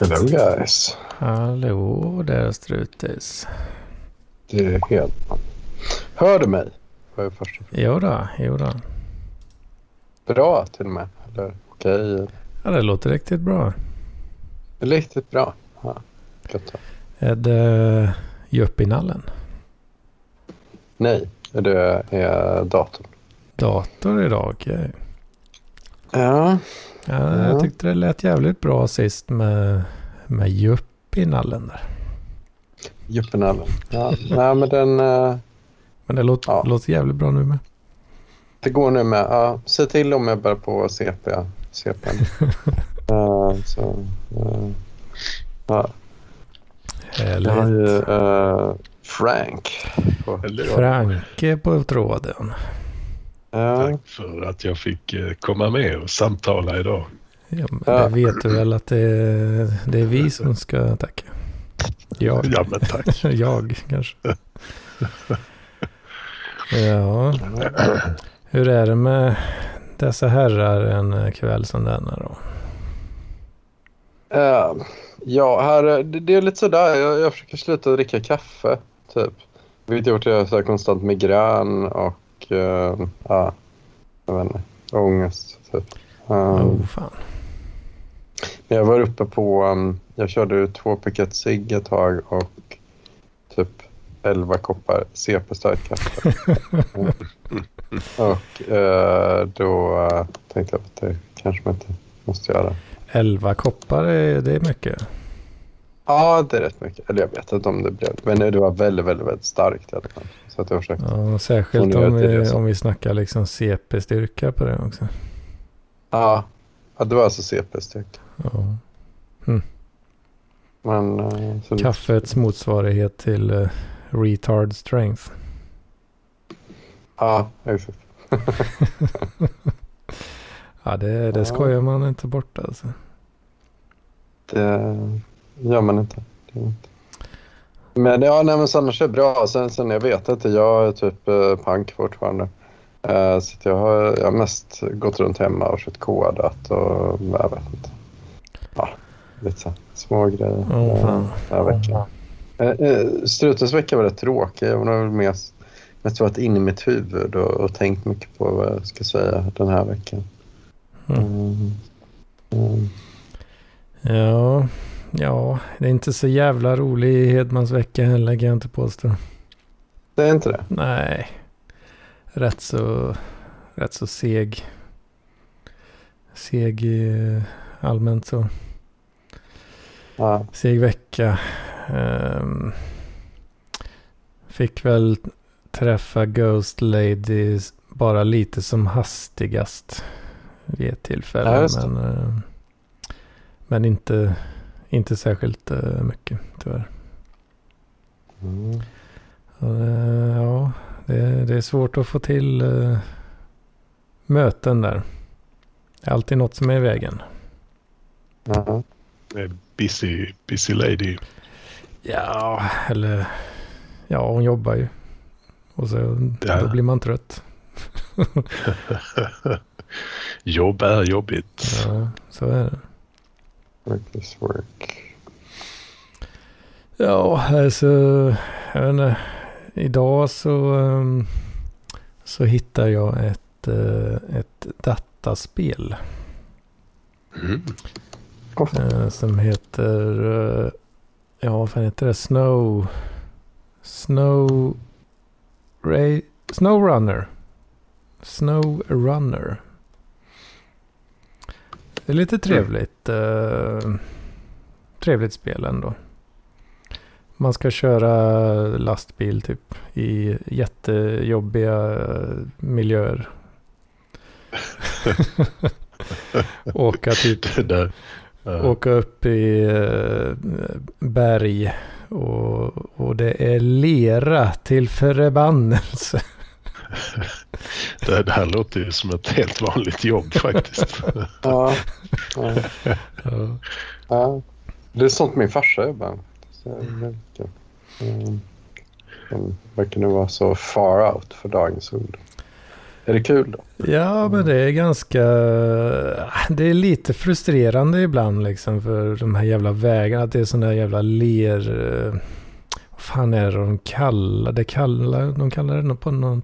Hello guys. Hallå där Strutis. Det är helt... Hör du mig? Var jag först. Jodå, jodå. Bra till och med. Eller okej. Ja, det låter riktigt bra. Riktigt bra. Ja, gött. Är det Jupp i nallen? Nej, det är datorn. Dator idag, okej. Ja. Ja, Ja. Jag tyckte det lät jävligt bra sist med, med Jupp i nallen där. Juppenallen. Ja, nej men den... eh, Men det låter, Ja. låter jävligt bra nu med. Det går nu med. Ja, se till om jag börjar på CP. CP. uh, så, uh, ja. Jag har ju Härligt. eh, Frank. På, Franke på tråden. Ja, Tack för att jag fick eh, komma med och samtala idag. Ja, men Ja. det vet du väl att det är, det är vi som ska tacka. Jag. Ja, men tack. Jag kanske. Ja, hur är det med dessa herrar en kväll som denna då? Ja, här, det, det är lite sådär. Jag, jag försöker sluta dricka kaffe, typ. Vilket gjort att jag har konstant migrän och eh, ja, jag vet inte, ångest, typ. Um, Oh fan. Men jag var uppe på, um, jag körde två paket cigg ett tag och typ 11 koppar CP-starkt kaffe. Mm. och eh, då eh, tänkte jag att det kanske man inte måste göra. 11 koppar, är, det är mycket. Ja, det är rätt mycket. Eller jag vet inte om det blev Men det var väldigt, väldigt, väldigt starkt i alla fall. Så att jag försökte. Ja, särskilt om det vi, om vi snackar liksom CP-styrka på det också. Ja, ja det var alltså CP-styrka. Ja. Men... eh, så det- Kaffets motsvarighet till eh, retard strength. Ja, exakt. Ja, det, det Ja. skojar man inte bort alltså. Det gör man inte. Det gör man inte. Men ja, nej, men annars är det bra. Sen, sen jag vet inte, jag är typ eh, pank fortfarande. Eh, så att jag, har, jag har mest gått runt hemma och kört kodat och jag vet inte. Ja, lite så små grejer. Åh, eh, fan. veckan. Eh, Strutens vecka var rätt tråkig. Jag har mest, mest varit inne i mitt huvud och, och tänkt mycket på vad jag ska säga den här veckan. Mm. Mm. Mm. Ja, ja, det är inte så jävla rolig i Hedmans vecka heller kan jag inte påstå. Det är inte det? Nej, rätt så, rätt så seg. Seg eh, allmänt så. Ja. Seg vecka. Ehm, fick väl träffa Ghost Ladies bara lite som hastigast vid ett tillfälle. Ja, men eh, men inte, inte särskilt eh, mycket tyvärr. Mm. Eh, Ja, det, det är svårt att få till eh, möten där. Det är alltid något som är i vägen. Eh, Busy, busy lady. Ja, eller ja, hon jobbar ju. Och så Ja. då blir man trött. Jobb är jobbigt. Ja, så är det. Work is work. Ja, alltså, jag vet inte. Idag så, ehm, så hittar jag ett, eh, ett dataspel Mm. eh, som heter, eh, ja vad fan heter det? Snow, Snow, Ray, Snow Runner. Snow Runner. Det är lite trevligt. Eh, trevligt spel ändå. Man ska köra lastbil typ i jättejobbiga eh, miljöer. Åka typ där. Ja. åka upp i eh, berg och, och det är lera till förbannelse. Det, det här låter ju som ett helt vanligt jobb faktiskt. Ja. ja. Ja. ja. Det är sånt min farsa jobbar med. Mm. De verkar nu vara så far out för dagens ungdom. Är det kul då? Ja, men det är ganska... Det är lite frustrerande ibland liksom för de här jävla vägarna. Att det är sådana där jävla ler... eh, Vad fan är det de kallar det? Kallar, de kallar det något på någon...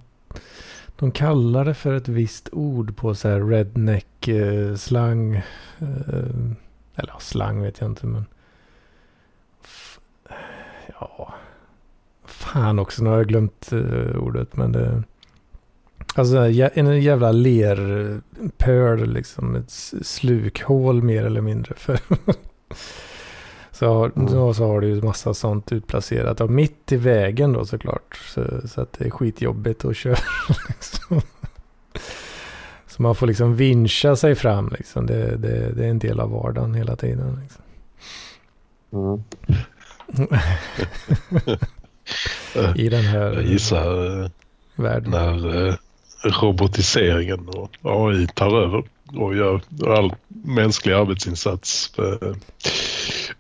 De kallar det för ett visst ord på så här redneck-slang. Eh, eh, eller ja, slang vet jag inte men... Ja... Fan också, nu har jag glömt eh, ordet men det... Alltså en jävla lerpöl liksom. Ett slukhål mer eller mindre. För så, Mm. då så har du ju massa sånt utplacerat. Och mitt i vägen då såklart. Så, så att det är skitjobbigt att köra. Liksom. Så man får liksom vincha sig fram liksom. Det, det, det är en del av vardagen hela tiden. Liksom. Mm. I den här Jag gissar eh, världen. när eh, robotiseringen och AI tar över och gör all mänsklig arbetsinsats eh,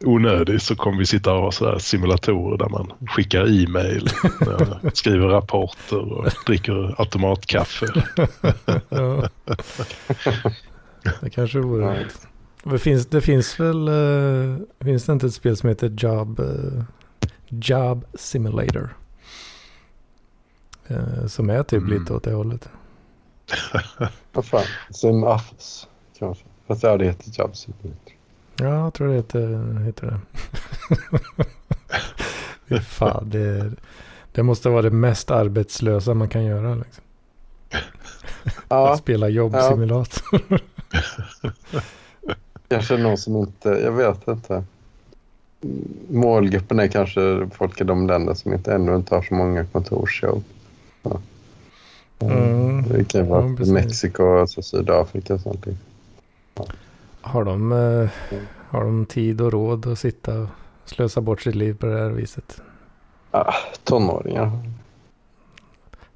onödig så kommer vi sitta och ha så här simulatorer där man skickar e-mail, eh, skriver rapporter och dricker automatkaffe. Ja. Det kanske vore Ja. något. Det finns, det finns väl, eh, finns det inte ett spel som heter Job, Job Simulator? Som är typ Mm. lite åt det hållet. Vad fan? Sim Office kanske? Fast ja, det heter Job Simulator. Ja, jag tror det heter, heter det. Fan, det, det måste vara det mest arbetslösa man kan göra. Liksom. Ja, Att spela jobbsimulator. kanske någon som inte... Jag vet inte. Målgruppen är kanske folk i de länder som inte ännu inte har så många kontorsjobb. Ja. Mm. Det kan vara Ja. Mexiko, alltså Sydafrika och sånt. Har de, eh, har de tid och råd att sitta och slösa bort sitt liv på det här viset? Ah, tonåringar.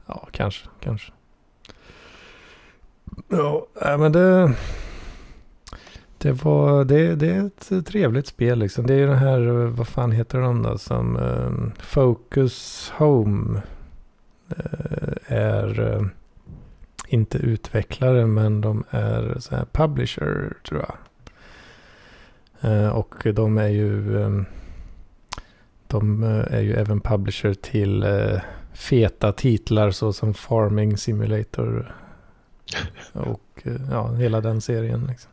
Ja, kanske, kanske. Ja, men det... Det, var, det, det är ett trevligt spel liksom. Det är ju den här, vad fan heter de då, som eh, Focus Home eh, är eh, inte utvecklare men de är så här publisher tror jag. Eh, och de är ju eh, de är ju även publisher till feta titlar såsom Farming Simulator och ja, hela den serien. Liksom.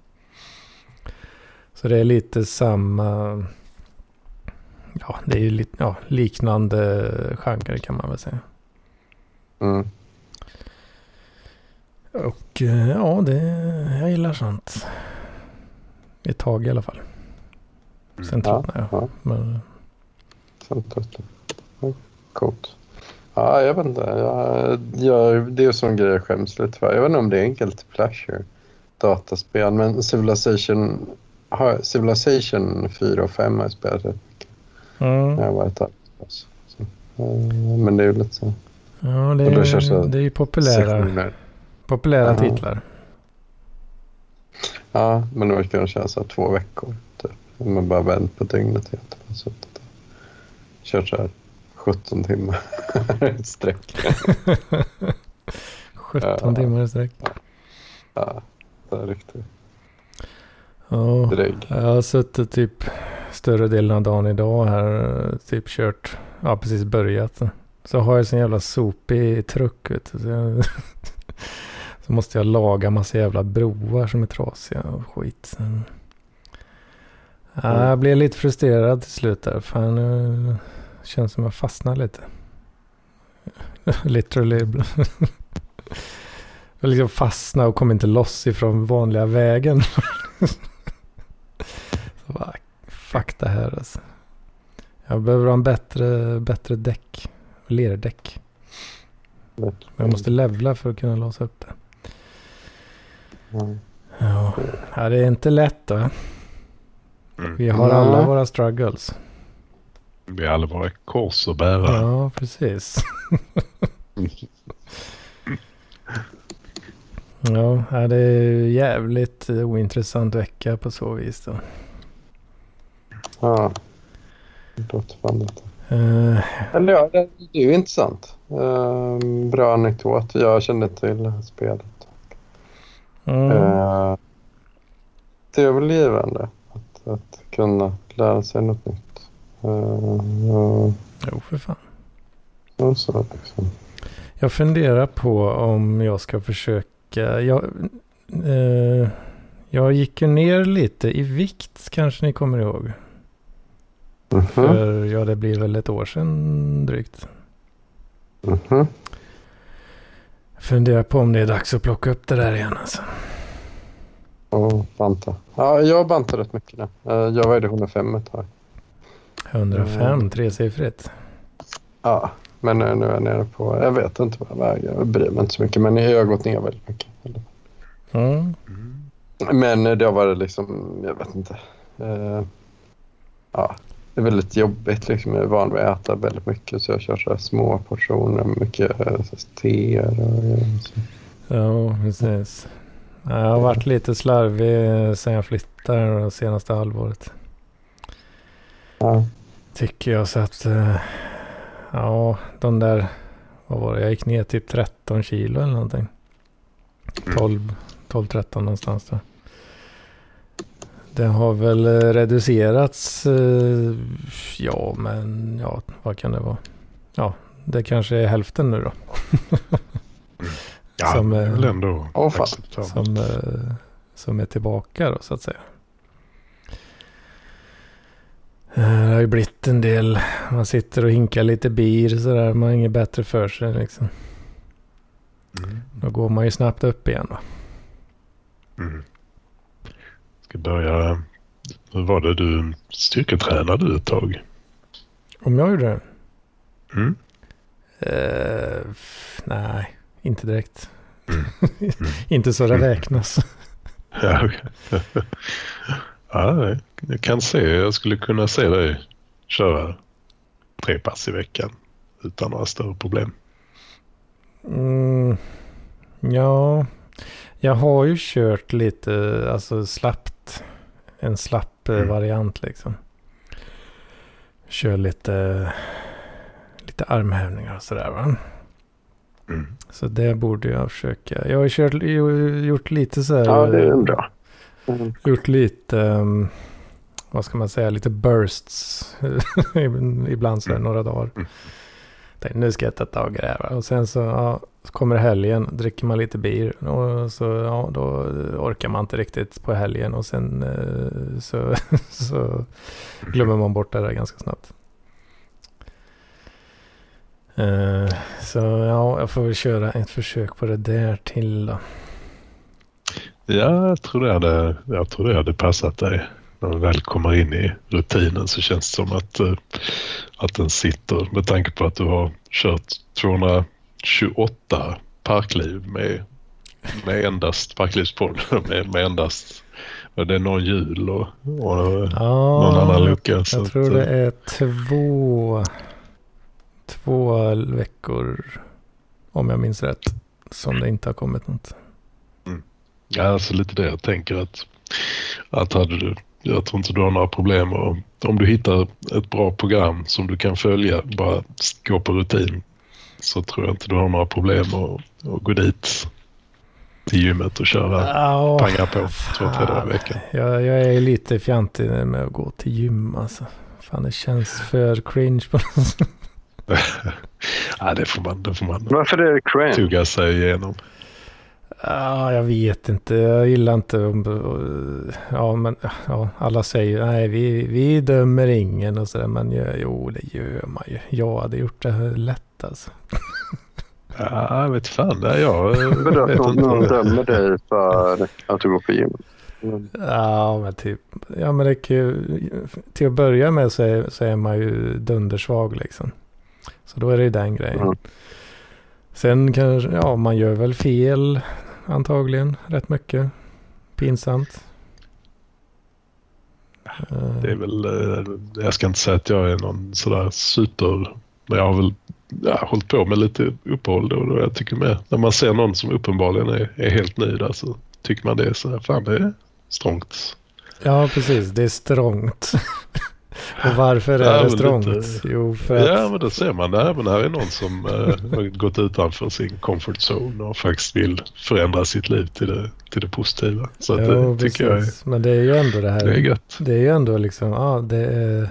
Så det är lite samma, ja det är ju lite, ja, liknande genre kan man väl säga. Mm. Och eh, ja, det, jag gillar sånt. Ett tag i alla fall. Sen Ja, tröttnar jag. ja. Men, Sånt där. Ja, Coolt. Ja, jag vet inte. Jag, jag, det är ju sån grej jag skäms lite för. Jag vet inte om det är enkelt pleasure. Dataspel. Men Civilization, har, Civilization 4 och 5 har jag spelat rätt mycket. mm. jag har varit arbetslös. Så, Men det är ju lite så. Ja, det är, det det är ju populära, Sektioner. populära Ja. titlar. Ja, men det kan köra så här två veckor. Typ. Om Man bara vänt på dygnet helt. suttit och Kört så här 17 timmar i sträck. 17 Ja. timmar i sträck. Ja, det är riktigt Ja, drägg. jag har suttit typ större delen av dagen idag här. Typ kört, ja precis börjat. Så har jag sån jävla sopig truck vet du. Så, jag, så måste jag laga massa jävla broar som är trasiga och skit. Ja, jag blev lite frustrerad till slut där. Fan, nu känns som jag fastnar lite. Literally. Jag liksom fastnade och kom inte loss ifrån vanliga vägen. Så bara, fuck det här alltså. Jag behöver ha en bättre, bättre däck. Lerdäck. Men jag måste levla för att kunna låsa upp det. Mm. Ja, ja det är inte lätt då. Mm. Vi har alla våra struggles. Vi har alla våra kors att bära. Ja, precis. Ja, det är jävligt ointressant vecka på så vis då. Ja, det låter fan. Eh, Eller ja, det, är ju intressant. Eh, bra anekdot. Jag kände till spelet. mm, Eh, det är väl givande att, att kunna lära sig något nytt. Och- jo, för fan. och så liksom. Jag funderar på om jag ska försöka. Jag, jag gick ju ner lite i vikt kanske ni kommer ihåg. Mhm, För ja, det blir väl ett år sedan drygt. mhm. Funderar på om det är dags att plocka upp det där igen alltså. Och banta. Ja, jag bantar rätt mycket nu. Eh, jag vägde 105 ett tag. 105, Mm. tresiffrigt. Ja, men nu nu är jag nere på... Jag vet inte vad jag väger. Jag bryr mig inte så mycket. Men jag har gått ner väldigt mycket. Mm. Men det har varit liksom... Jag vet inte. Eh, ja, det är väldigt jobbigt. Liksom. Jag är van vid att äta väldigt mycket. Så jag kör så här små portioner. Mycket eh, te och grejer. så. Ja, precis. Jag har varit lite slarvig sen jag flyttade det senaste halvåret. Ja. Tycker jag så att... eh, Ja, de där... Vad var det? Jag gick ner typ 13 kilo eller någonting. 12, 12-13 någonstans där. Det har väl eh, reducerats. eh, Ja, men ja, vad kan det vara? Ja, det kanske är hälften nu då. Ja, Som, det är väl eh, ändå acceptabelt. Som, eh, som är tillbaka då så att säga. Eh, Det har ju blivit en del. Man sitter och hinkar lite bir sådär. Man har inget bättre för sig liksom. Mm. Då går man ju snabbt upp igen va. Mm. Ska börja... Hur var det du styrketränade ett tag? Om jag gjorde det? Mm. F- nej, inte direkt. Mm. inte så det räknas. Ja, okej. ja, jag kan se. Jag skulle kunna se dig köra tre pass i veckan utan några större problem. Mm, ja, jag har ju kört lite, alltså slappt. En slapp eh, Mm. variant liksom. Kör lite, lite armhävningar och sådär va. Mm. Så det borde jag försöka. Jag har kört, gjort lite så här. ja, det är eh, bra. Mm. Gjort lite, um, vad ska man säga, lite bursts. Ibland så här några dagar. Tänkte, nu ska jag ta tag i det här. Och sen så, ja, så kommer helgen, dricker man lite bir. Och så, ja, då orkar man inte riktigt på helgen. Och sen eh, så, så glömmer man bort det där ganska snabbt. Eh, så ja, jag får väl köra ett försök på det där till då. Ja, jag tror, det hade, jag tror det hade passat dig. När du väl kommer in i rutinen så känns det som att, eh, att den sitter med tanke på att du har kört 228 parkliv med, med endast parklivspodd med, med endast det är någon jul och, och Ja, någon annan jag- lucka. så Jag att, tror det eh, är två, två veckor, om jag minns rätt, som det inte har kommit något. Ja, alltså lite det jag tänker att, att hade du, jag tror inte du har några problem och om du hittar ett bra program som du kan följa, bara gå på rutin, så tror jag inte du har några problem att, att gå dit till gymmet och köra Ja, panga på två, tre dagar i veckan. Jag, jag är lite fjantig med att gå till gym alltså. Fan, det känns för cringe på något sätt. Ja, det får man, det får man Varför är det cringe? tugga sig igenom. Ja, jag vet inte. Jag gillar inte om... Ja, men ja, alla säger nej, vi, vi dömer ingen och sådär. Men ja, jo, det gör man ju. Jag hade gjort det lätt alltså. Ja, jag vet fan. Nej, jag Vadå, vet att någon inte. dömer dig för att du går på gym? Mm. Ja, men typ. Ja, men det kan ju, till att börja med så är, så är man ju dundersvag liksom. Så då är det ju den grejen. Mm. Sen kanske, ja, man gör väl fel antagligen rätt mycket. Pinsamt. Eh, Det är väl, eh, jag ska inte säga att jag är någon sådär super, men jag har väl ja, hållit på med lite uppehåll då och då. Jag tycker med, när man ser någon som uppenbarligen är, är helt ny där så tycker man det är så här, fan det är strångt. Ja, precis. Det är strångt. Och varför är det strångt? Jo, för att... Ja, men då ser man det. Även här är någon som äh, har gått utanför sin comfort zone och faktiskt vill förändra sitt liv till det, till det positiva. Så jo, det tycker jag är, Men det är ju ändå det här. Det är gött. Det är ju ändå liksom, ja, det är,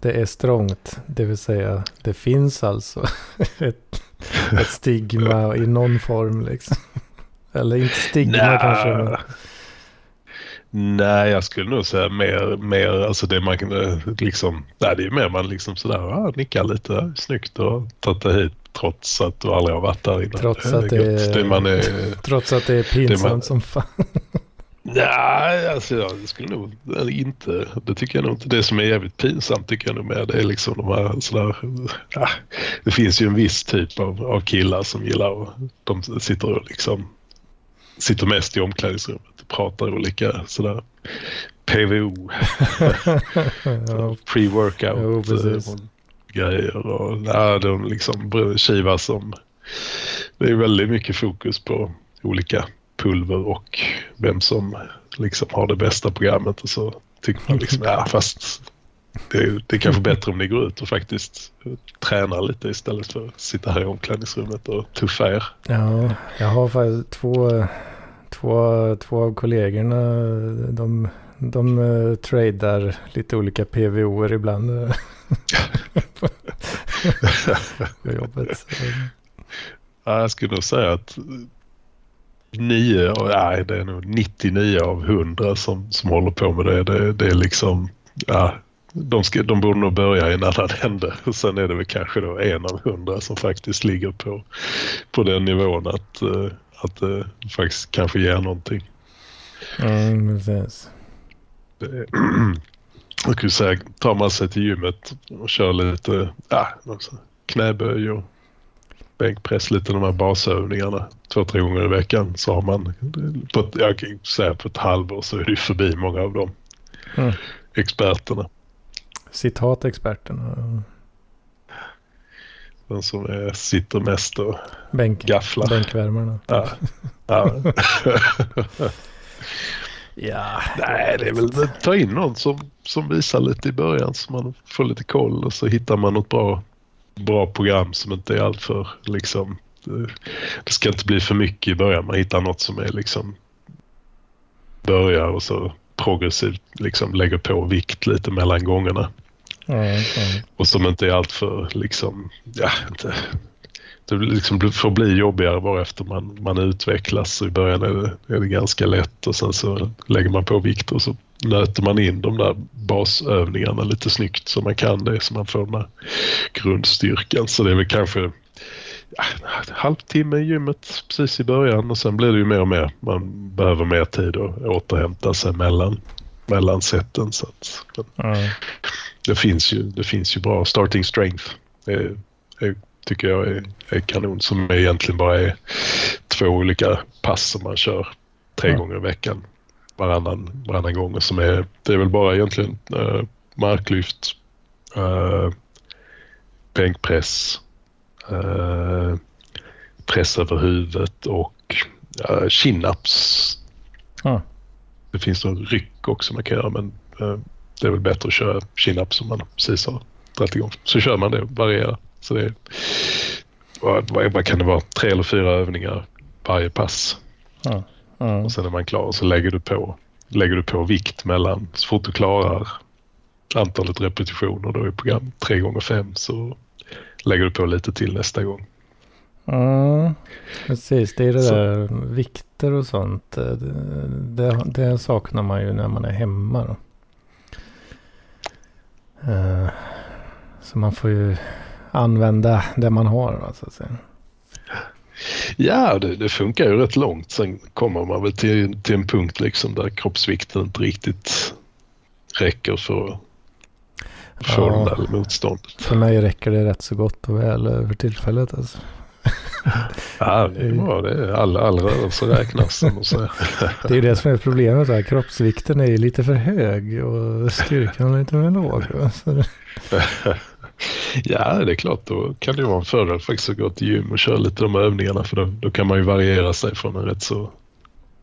det är strångt. Det vill säga, det finns alltså ett, ett stigma i någon form liksom. Eller inte stigma Nä. kanske. Men... Nej, jag skulle nog säga mer, mer alltså det man liksom, nej det är mer man liksom sådär, ja, nickar lite snyggt och tagit det hit trots att du aldrig har varit där innan. Trots, att, det är, det man är, trots att det är pinsamt man, som fan. Nej, alltså jag skulle nog inte, det tycker jag nog inte. Det som är jävligt pinsamt tycker jag nog mer det är liksom de här sådär, ja, det finns ju en viss typ av, av killar som gillar och de sitter och liksom sitter mest i omklädningsrummet pratar olika sådär PVO. Pre-workout eh, grejer och ja, de liksom kivas som det är väldigt mycket fokus på olika pulver och vem som liksom har det bästa programmet och så tycker man liksom ja fast det är, det är kanske bättre om ni går ut och faktiskt tränar lite istället för att sitta här i omklädningsrummet och tuffa er. Ja, jag har faktiskt två, två, två av kollegorna. De, de uh, tradar lite olika PVOer ibland. på jobbet. Ja, jag skulle nog säga att 9, nej det är nog 99 av 100 som, som håller på med det. Det, det är liksom, ja, de, ska, de borde nog börja i en annan ände. Och sen är det väl kanske då en av hundra som faktiskt ligger på, på den nivån att, uh, att det uh, faktiskt kanske ger någonting. Mm, precis. Det, jag skulle säga, tar man sig till gymmet och kör lite ja, knäböj och bänkpress, lite de här basövningarna två, tre gånger i veckan så har man, på ett, jag kan säga på ett halvår så är det förbi många av de mm. experterna. Citat experterna. Den som är, sitter mest och Bänk, gafflar. Bänkvärmarna. Ja. ja. ja. Nej, det är väl ta in någon som, som visar lite i början så man får lite koll och så hittar man något bra, bra program som inte är alltför liksom det ska inte bli för mycket i början. Man hittar något som är liksom börjar och så progressivt liksom lägger på vikt lite mellan gångerna. Mm, mm. Och som inte är alltför liksom, ja, inte, det liksom får bli jobbigare bara efter man, man utvecklas. I början är det, är det ganska lätt och sen så lägger man på vikt och så nöter man in de där basövningarna lite snyggt så man kan det så man får den här grundstyrkan. Så det är väl kanske ja, halvtimme i gymmet precis i början och sen blir det ju mer och mer. Man behöver mer tid att återhämta sig mellan, mellan sätten. Så att, mm. Det, finns ju, det finns ju bra starting strength. Det tycker jag är, är kanon som egentligen bara är två olika pass som man kör tre mm. gånger i veckan varannan, varannan gång. Som är, det är väl bara egentligen uh, marklyft, uh, bänkpress, uh, press över huvudet och uh, chin-ups. Mm. Det finns någon ryck också man kan göra men uh, det är väl bättre att köra chin-ups som man precis har dragit igång. Så kör man det och varierar. Så det är, vad, vad kan det vara, tre eller fyra övningar varje pass. Mm. Mm. Och sen är man klar och så lägger du på, lägger du på vikt mellan, så fort du klarar antalet repetitioner då i program 3 gånger 5 så lägger du på lite till nästa gång. Mm, precis, det är det så. där vikter och sånt. Det, det, det, saknar man ju när man är hemma. Då. Uh, så man får ju använda det man har. Så att säga. Ja, det, det, funkar ju rätt långt. Sen kommer man väl till, till en punkt liksom där kroppsvikten inte riktigt räcker för att få ja, det där motståndet. För mig räcker det rätt så gott och väl över tillfället. Alltså. Ja, det är bra. Det är all, all rörelse räknas. det är ju det som är problemet. Här. Kroppsvikten är lite för hög och styrkan är lite för låg. Ja, det är klart. Då kan det vara en fördel faktiskt att gå till gym och köra lite de övningarna för då, då kan man ju variera sig från en rätt så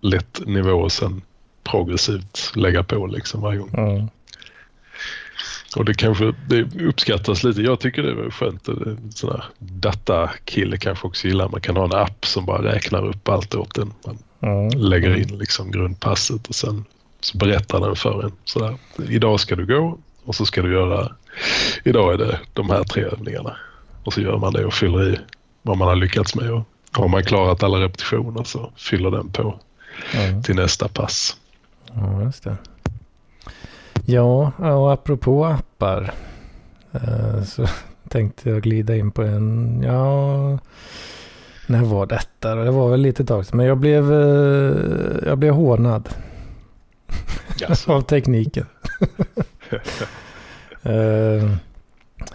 lätt nivå och sen progressivt lägga på liksom varje gång. Mm. Och det kanske det uppskattas lite. Jag tycker det är skönt. Sån här datakille kanske också gillar. Man kan ha en app som bara räknar upp allt åt en. Man Mm. lägger in liksom grundpasset och sen så berättar den för en. Sådär. Idag ska du gå och så ska du göra, idag är det de här tre övningarna. Och så gör man det och fyller i vad man har lyckats med. Och har man klarat alla repetitioner så fyller den på Mm. till nästa pass. Ja, just det. Ja, och apropå appar. eh, Så tänkte jag glida in på en, ja, när var detta? Det var väl lite tag sedan. Men jag blev, eh, jag blev hånad av tekniken. Eh,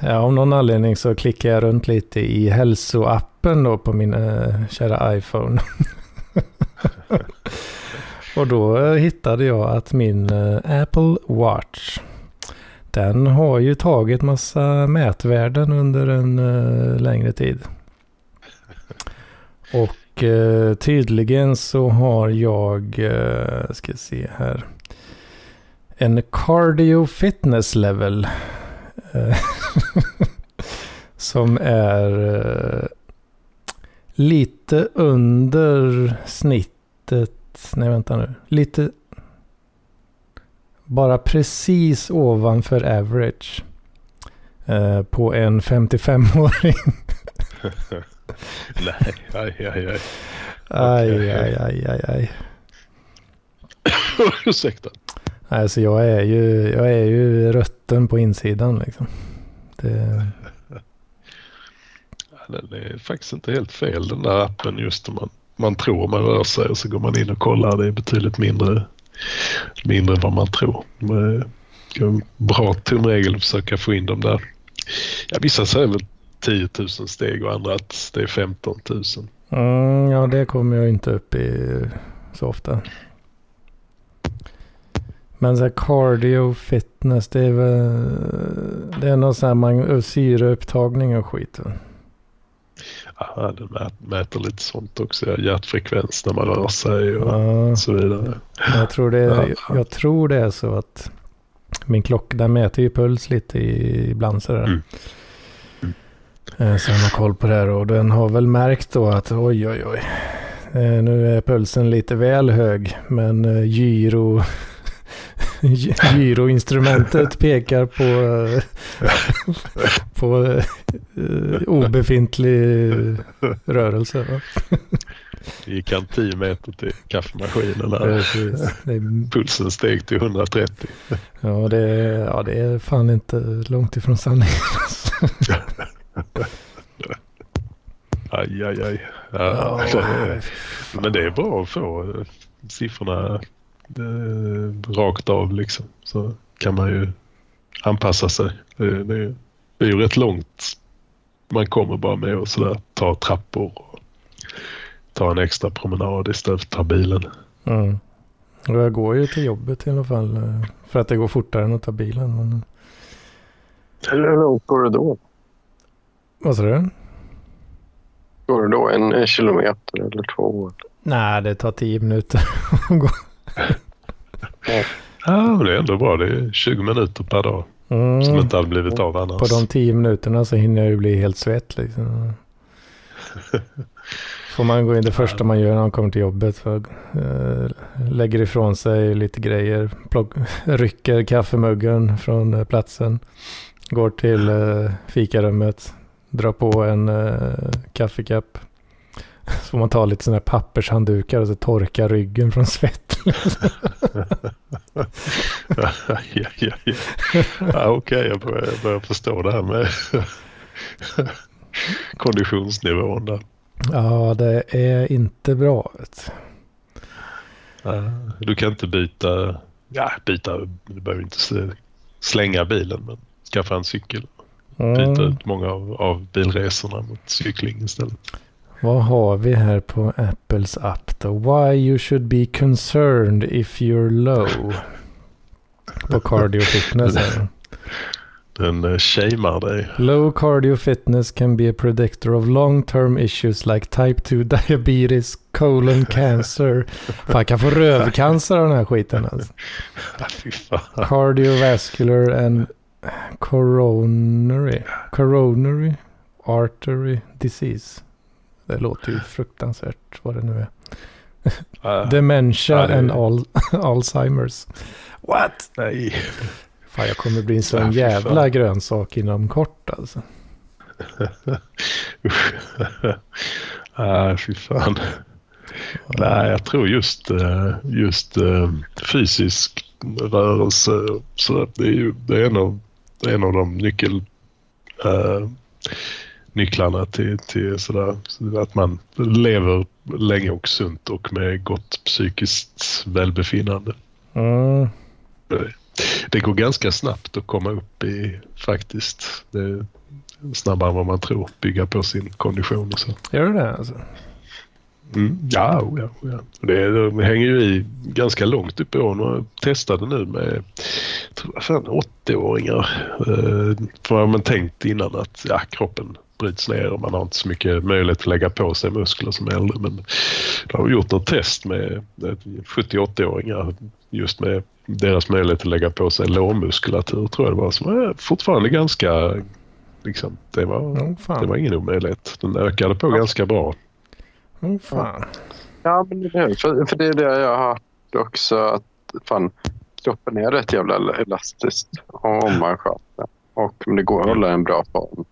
Ja, av någon anledning så klickar jag runt lite i hälsoappen då på min kära iPhone. Och då eh, hittade jag att min eh, Apple Watch, den har ju tagit massa mätvärden under en eh, längre tid. Och tydligen så har jag, ska se här, en cardio fitness level. som är lite under snittet. Nej, vänta nu. Lite... Bara precis ovanför average. Eh, på en 55-åring. Nej, aj, aj, aj. Aj, aj, aj, aj, aj. Ursäkta. Alltså jag är ju, jag är ju rötten på insidan liksom. Det, Den är faktiskt inte helt fel den där appen just när man, man tror man rör sig och så går man in och kollar. Det är betydligt mindre, mindre än vad man tror. Men eh, Det är bra tumregel att försöka få in dem där. Ja, vissa säger väl 10 000 steg och andra att det är 15 000. mm, ja, det kommer jag inte upp i så ofta. Men så här cardio fitness, det är väl... Det är någon sån här man, syreupptagning och skit. va? Ja, den mät, mäter lite sånt också. Hjärtfrekvens när man rör sig och Ja, så vidare. jag, tror det är, Ja. jag tror det är så att min klocka, den mäter ju puls lite i, ibland sådär. Mm. Mm. Så den har koll på det här och den har väl märkt då att oj oj oj. eh, Nu är pulsen lite väl hög men eh, gyro gy- gyroinstrumentet pekar på, på obefintlig rörelse. Va? Gick han 10 meter till kaffemaskinen är, pulsen steg till 130. ja, det är, ja, det är fan inte långt ifrån sanningen. Aj, aj, aj. Ja, Ja, det men det är bra att få eh, siffrorna eh, rakt av liksom. Så kan man ju anpassa sig. Det, det, det är ju rätt långt man kommer bara med och sådär ta trappor och ta en extra promenad istället för att ta bilen. Mm. Jag går ju till jobbet i alla fall. eh, För att det går fortare än att ta bilen. Men... Hur långt går det då? Vad sa du? Går det då en kilometer eller två? Nej, det tar tio minuter att gå. Ja, men det är ändå bra. Det är 20 minuter per dag som Mm. inte hade blivit av annars. På de tio minuterna så hinner jag ju bli helt svett liksom. Får man gå in det första man gör när man kommer till jobbet. För, eh, lägger ifrån sig lite grejer. Plock, rycker kaffemuggen från eh, platsen. Går till eh, fikarummet. Drar på en kaffekapp. Så får man ta lite sådana här pappershanddukar och så torka ryggen från svett. Ja, ja, ja. ja, Okej, jag, börjar, jag börjar förstå det här med konditionsnivån där. Ja, det är inte bra. Du kan inte byta, ja byta, du behöver inte slänga bilen men skaffa en cykel. Byta Mm. ut många av, av bilresorna mot cykling istället. Vad har vi här på Apples app då? Why you should be concerned if you're low. På cardio fitness. här. Den uh, shamear dig. Low cardio fitness can be a predictor of long term issues like type 2 diabetes, colon cancer. Fan, kan få rövcancer av den här skiten alltså. Cardiovascular and Coronary. Coronary artery disease. Det låter ju fruktansvärt vad det nu är. Uh, Dementia det- and al Alzheimers. What? nej. Fan, jag kommer bli en sån jävla fan. grönsak inom kort alltså. Nej, fy fan. Nej, jag tror just, eh, just eh, fysisk rörelse, så det är ju det är en av, det är en av de nyckel, eh, nycklarna till, till sådär, så att man lever länge och sunt och med gott psykiskt välbefinnande. Mm. Det går ganska snabbt att komma upp i faktiskt. Det snabbare än vad man tror. Bygga på sin kondition och så. Gör du det alltså? Mm. Ja, oh ja, oh ja. Det, det hänger ju i ganska långt upp i åren jag testade nu med tror jag fan 80-åringar. Eh, för man tänkt innan att ja, kroppen bryts ner och man har inte så mycket möjlighet att lägga på sig muskler som äldre. Men då har gjort något test med eh, 70-80-åringar just med deras möjlighet att lägga på sig lårmuskulatur tror jag det var. Som fortfarande ganska, liksom, det var, Oh, det var ingen omöjlighet. Den ökade på ganska bra. Oh, fan. Ja, men det är, för, för det är det jag har hört också. Att fan, kroppen är rätt jävla elastisk om man sköter Och men det går att hålla en bra form.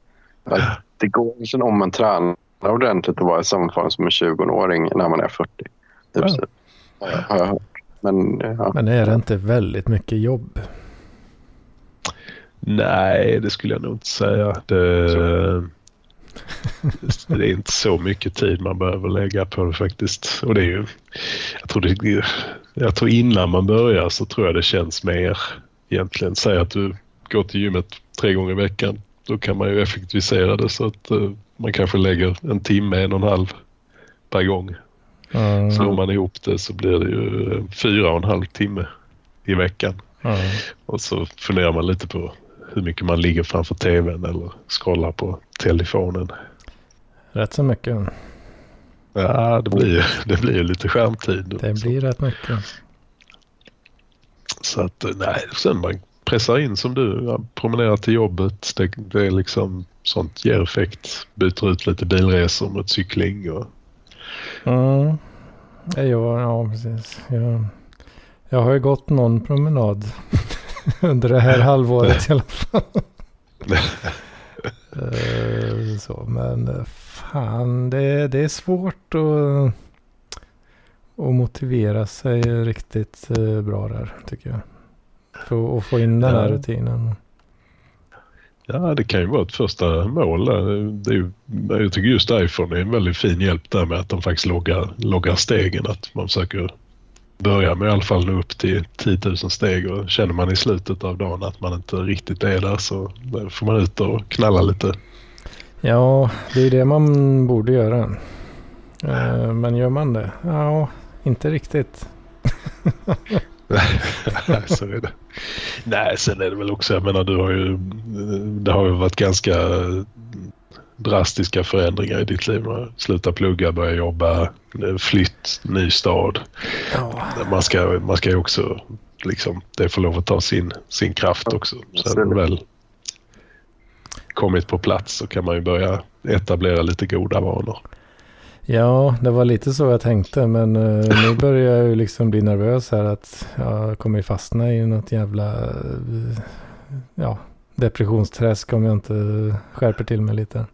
Att Det går liksom om man tränar ordentligt att vara i samma form som en 20-åring när man är 40. Typ, Ja. så. Har jag- har jag hört. Men ja. Men är det inte väldigt mycket jobb? Nej, det skulle jag nog inte säga. Det, det är inte så mycket tid man behöver lägga på det faktiskt. Och det är ju, jag, tror det, jag tror innan man börjar så tror jag det känns mer egentligen. Säg att du går till gymmet tre gånger i veckan. Då kan man ju effektivisera det så att eh, man kanske lägger en timme, en och en halv per gång. Mm. Slår man ihop det så blir det ju eh, fyra och en halv timme i veckan. Mm. Och så funderar man lite på hur mycket man ligger framför tvn eller scrollar på telefonen. Rätt så mycket. Ja, det blir, det blir ju lite skärmtid. Det blir rätt mycket. Så att eh, nej, sen man pressar in som du, promenerar till jobbet. Det, det är liksom sånt ger effekt. Byter ut lite bilresor mot cykling och Mm. Ja, ja, precis. Jag, jag har ju gått någon promenad under det här halvåret i alla fall. Eh, så, men eh, fan, det, det är svårt att, att motivera sig riktigt eh, bra där tycker jag. För att få in den här Ja. rutinen. Ja, det kan ju vara ett första mål. Det är ju, jag tycker just iPhone är en väldigt fin hjälp där med att de faktiskt loggar, loggar stegen. Att man försöker börja med i alla fall nå upp till 10 000 steg och känner man i slutet av dagen att man inte riktigt är där så får man ut och knalla lite. Ja, det är det man borde göra. Eh, Men gör man det? Ja, inte riktigt. så är det. Nej, sen är det väl också, jag menar du har ju, det har ju varit ganska drastiska förändringar i ditt liv. Sluta plugga, börja jobba, flytt, ny stad. Ja, Man ska, man ska ju också liksom, det får lov att ta sin, sin kraft också. Det väl kommit på plats så kan man ju börja etablera lite goda vanor ja, det var lite så jag tänkte. Men eh, nu börjar jag ju liksom bli nervös här att jag kommer fastna i något jävla eh, ja, depressionsträsk om jag inte skärper till mig lite.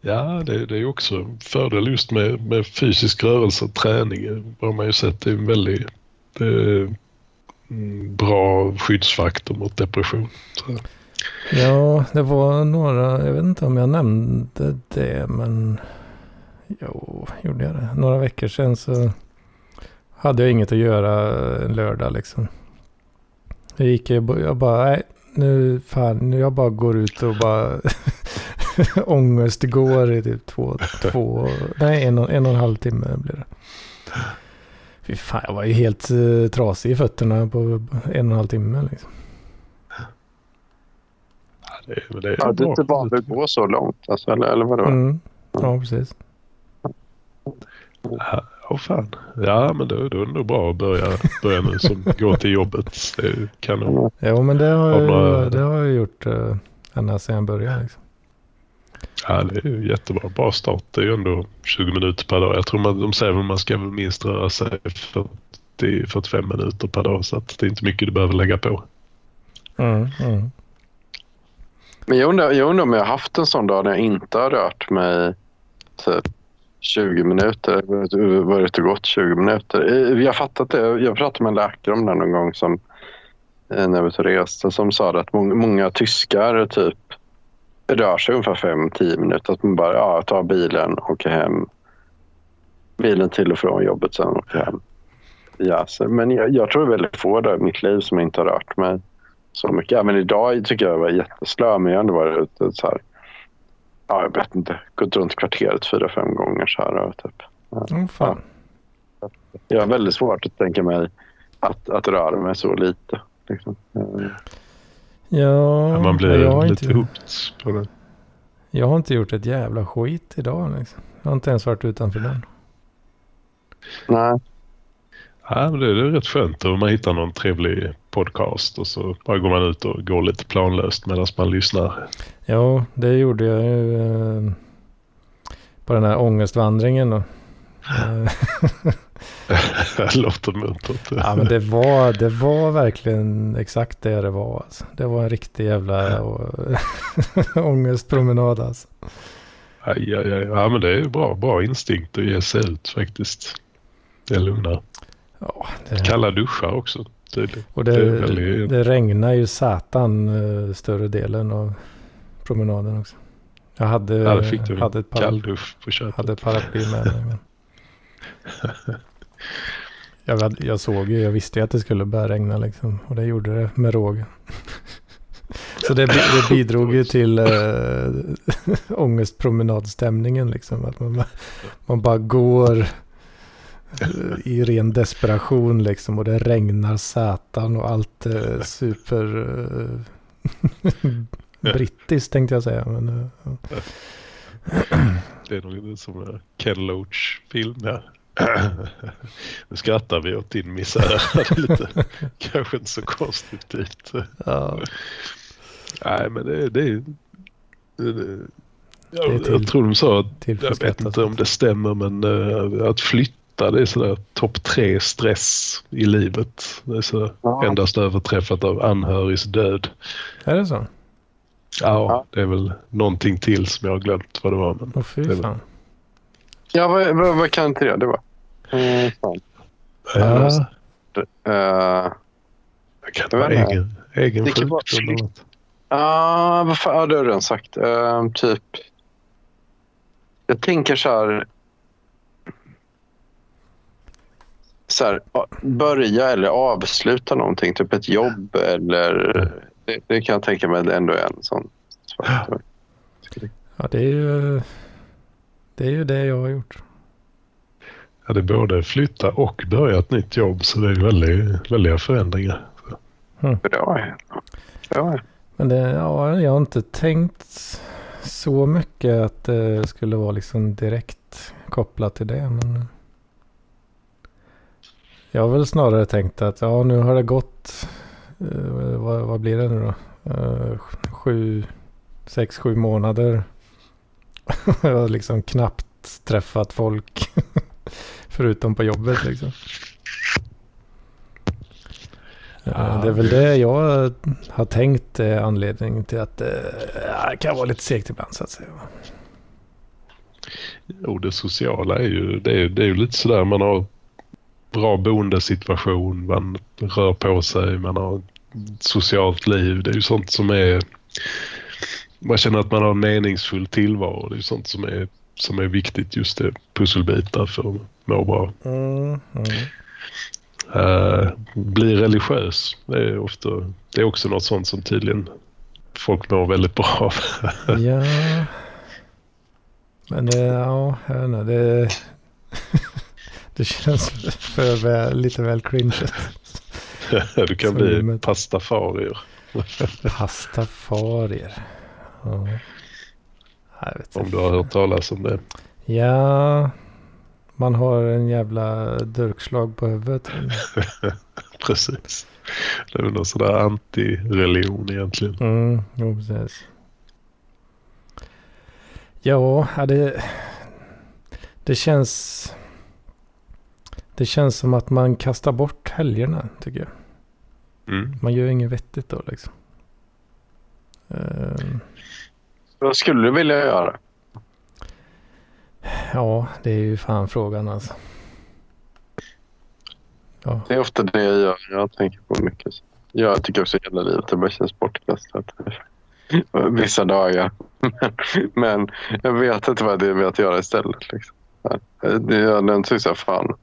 Ja, det, det är ju också en fördel just med, med fysisk rörelse och träning. Det har man ju sett det är en väldigt det är en bra skyddsfaktor mot depression. Så, Ja, det var några, jag vet inte om jag nämnde det, men jo, gjorde jag det? Några veckor sedan så hade jag inget att göra en lördag liksom. Jag gick, jag jag bara, nej, nu fan, nu jag bara går ut och bara ångest går i typ två, två, nej en och, en och en halv timme blir det. Fy fan, jag var ju helt uh, trasig i fötterna på en och en halv timme liksom det, men det är Ja, du är inte van vid att gå så långt. Alltså, eller, eller vadå? Mm. Ja, precis. Ja, Åh fan. Ja, men då, då är det nog bra att börja, börja nu som går till jobbet. Det kan nog... Jo, men det har, jag, eh, det har jag gjort uh, ända sedan jag började. Liksom. Ja, det är ju jättebra. Bra start. Det är ju ändå 20 minuter per dag. Jag tror man, de säger att man ska väl minst röra sig 40-45 minuter per dag. Så att det är inte mycket du behöver lägga på. Mm, mm. Men jag undrar, jag undrar om jag har haft en sån dag när jag inte har rört mig typ 20 minuter, varit och gått 20 minuter. Jag fattat det. Eh, jag pratade med en läkare om det någon gång som, eh, när vi var reste som sa att många, många tyskar typ rör sig ungefär 5-10 minuter. Att man bara ja, tar bilen, åker hem. Bilen till och från jobbet, sen åker hem. Ja, så, men jag, jag tror det är väldigt få där i mitt liv som inte har rört mig så mycket. Även idag tycker jag var jätteslö, men jag har ändå varit ute så här. Ja, jag vet inte. Gått runt kvarteret fyra, fem gånger så här. Och typ. Oh, fan. Jag har väldigt svårt att tänka mig att, att röra mig så lite. Liksom. Ja, Ja, man blir jag, har lite inte, hooked på det. jag har inte gjort ett jävla skit idag. Liksom. Jag har inte ens varit utanför den. Nej, Ja, men det är det är rätt skönt om man hittar någon trevlig podcast och så bara går man ut och går lite planlöst medan man lyssnar. Ja, det gjorde jag ju eh, på den här ångestvandringen. Eh, det låter muntert. ja, men det var, det var verkligen exakt det det var. Alltså. Det var en riktig jävla och, ångestpromenad. Alltså. Aj, aj, aj. Ja, men det är bra, bra instinkt att ge sig ut faktiskt. Det lugnar. Ja, det, Kalla duschar också tydligen. och det det, väldigt- det regnar ju satan eh, större delen av promenaden också. Jag hade, Ja, det fick du hade, ett kalldusch på köpet. hade paraply med mig. Men... jag, jag såg ju, jag visste ju att det skulle börja regna liksom. Och det gjorde det med råge. Så det, det bidrog ju till äh, ångestpromenadstämningen liksom. Att man, bara- man bara går i ren desperation liksom. Och det regnar satan och allt är super eh, brittiskt tänkte jag säga. Men, eh, ja. Det är nog som en Ken Loach-film här. Nu skrattar vi åt din misär. Lite, kanske inte så konstruktivt. ja. Nej, men det, det är... Det, det, jag, till- jag tror de sa att, jag vet inte om det stämmer, men eh, att flytta det är sådär topp tre stress i livet. Det är så Ja. endast överträffat av anhörigs död. Är det så? Ja, Ja. det är väl någonting till som jag har glömt vad det var. Men Åh fy fan. ja, vad, vad, vad kan inte det det var? Mm, fan. ja, Eh, det kan vara egen, egen Det vara sjukdom. något. Ja, vad fan, ja, det har du redan sagt. Eh, typ. Jag tänker så här. Så här, ja, börja eller avsluta någonting, typ ett jobb eller... Det, det kan jag tänka mig ändå är en sån. faktor. Ja, det är ju det, är ju det jag har gjort. Ja, det är både flytta och börja ett nytt jobb så det är väldigt, väldiga förändringar. Bra. Bra. Men det, ja, jag har inte tänkt så mycket att det skulle vara liksom direkt kopplat till det. Men jag har väl snarare tänkt att ja, nu har det gått, eh, vad, vad blir det nu då? Eh, sju, sex, sju månader. jag har liksom knappt träffat folk. Förutom på jobbet liksom. Eh, Ja, det är väl det- jag har tänkt är anledningen till att eh, ja, det kan vara lite segt ibland så att säga. Och det sociala är ju, det är, det är ju lite sådär man har bra boendesituation, man rör på sig, man har ett socialt liv. Det är ju sånt som är... Man känner att man har en meningsfull tillvaro. Det är ju sånt som är, som är viktigt just det, pusselbitar för att må bra. Mm, mm. Uh, bli religiös. Det är, ofta, det är också något sånt som tydligen folk mår väldigt bra av. Ja. Men det, ja, jag vet inte, det, det känns för väl, lite väl cringe. du kan bli Som- pastafarier. Pastafarier. Ja. Om du har hört talas om det. Ja. Man har en jävla durkslag på huvudet. Precis. Det är väl någon sån där anti-religion egentligen. Mm, jo, precis. Ja, ja, det, det känns... Det känns som att man kastar bort helgerna, tycker jag. Mm. Man gör inget vettigt då liksom. Ehm, Vad skulle du vilja göra? ja, det är ju fan frågan alltså. Ja, Det är ofta det jag gör. Jag tänker på mycket. Jag tycker också hela livet det bara känns bortkastat. Vissa dagar. Men, jag vet inte vad det är jag vet göra istället. Liksom. Det är den tycker jag fan.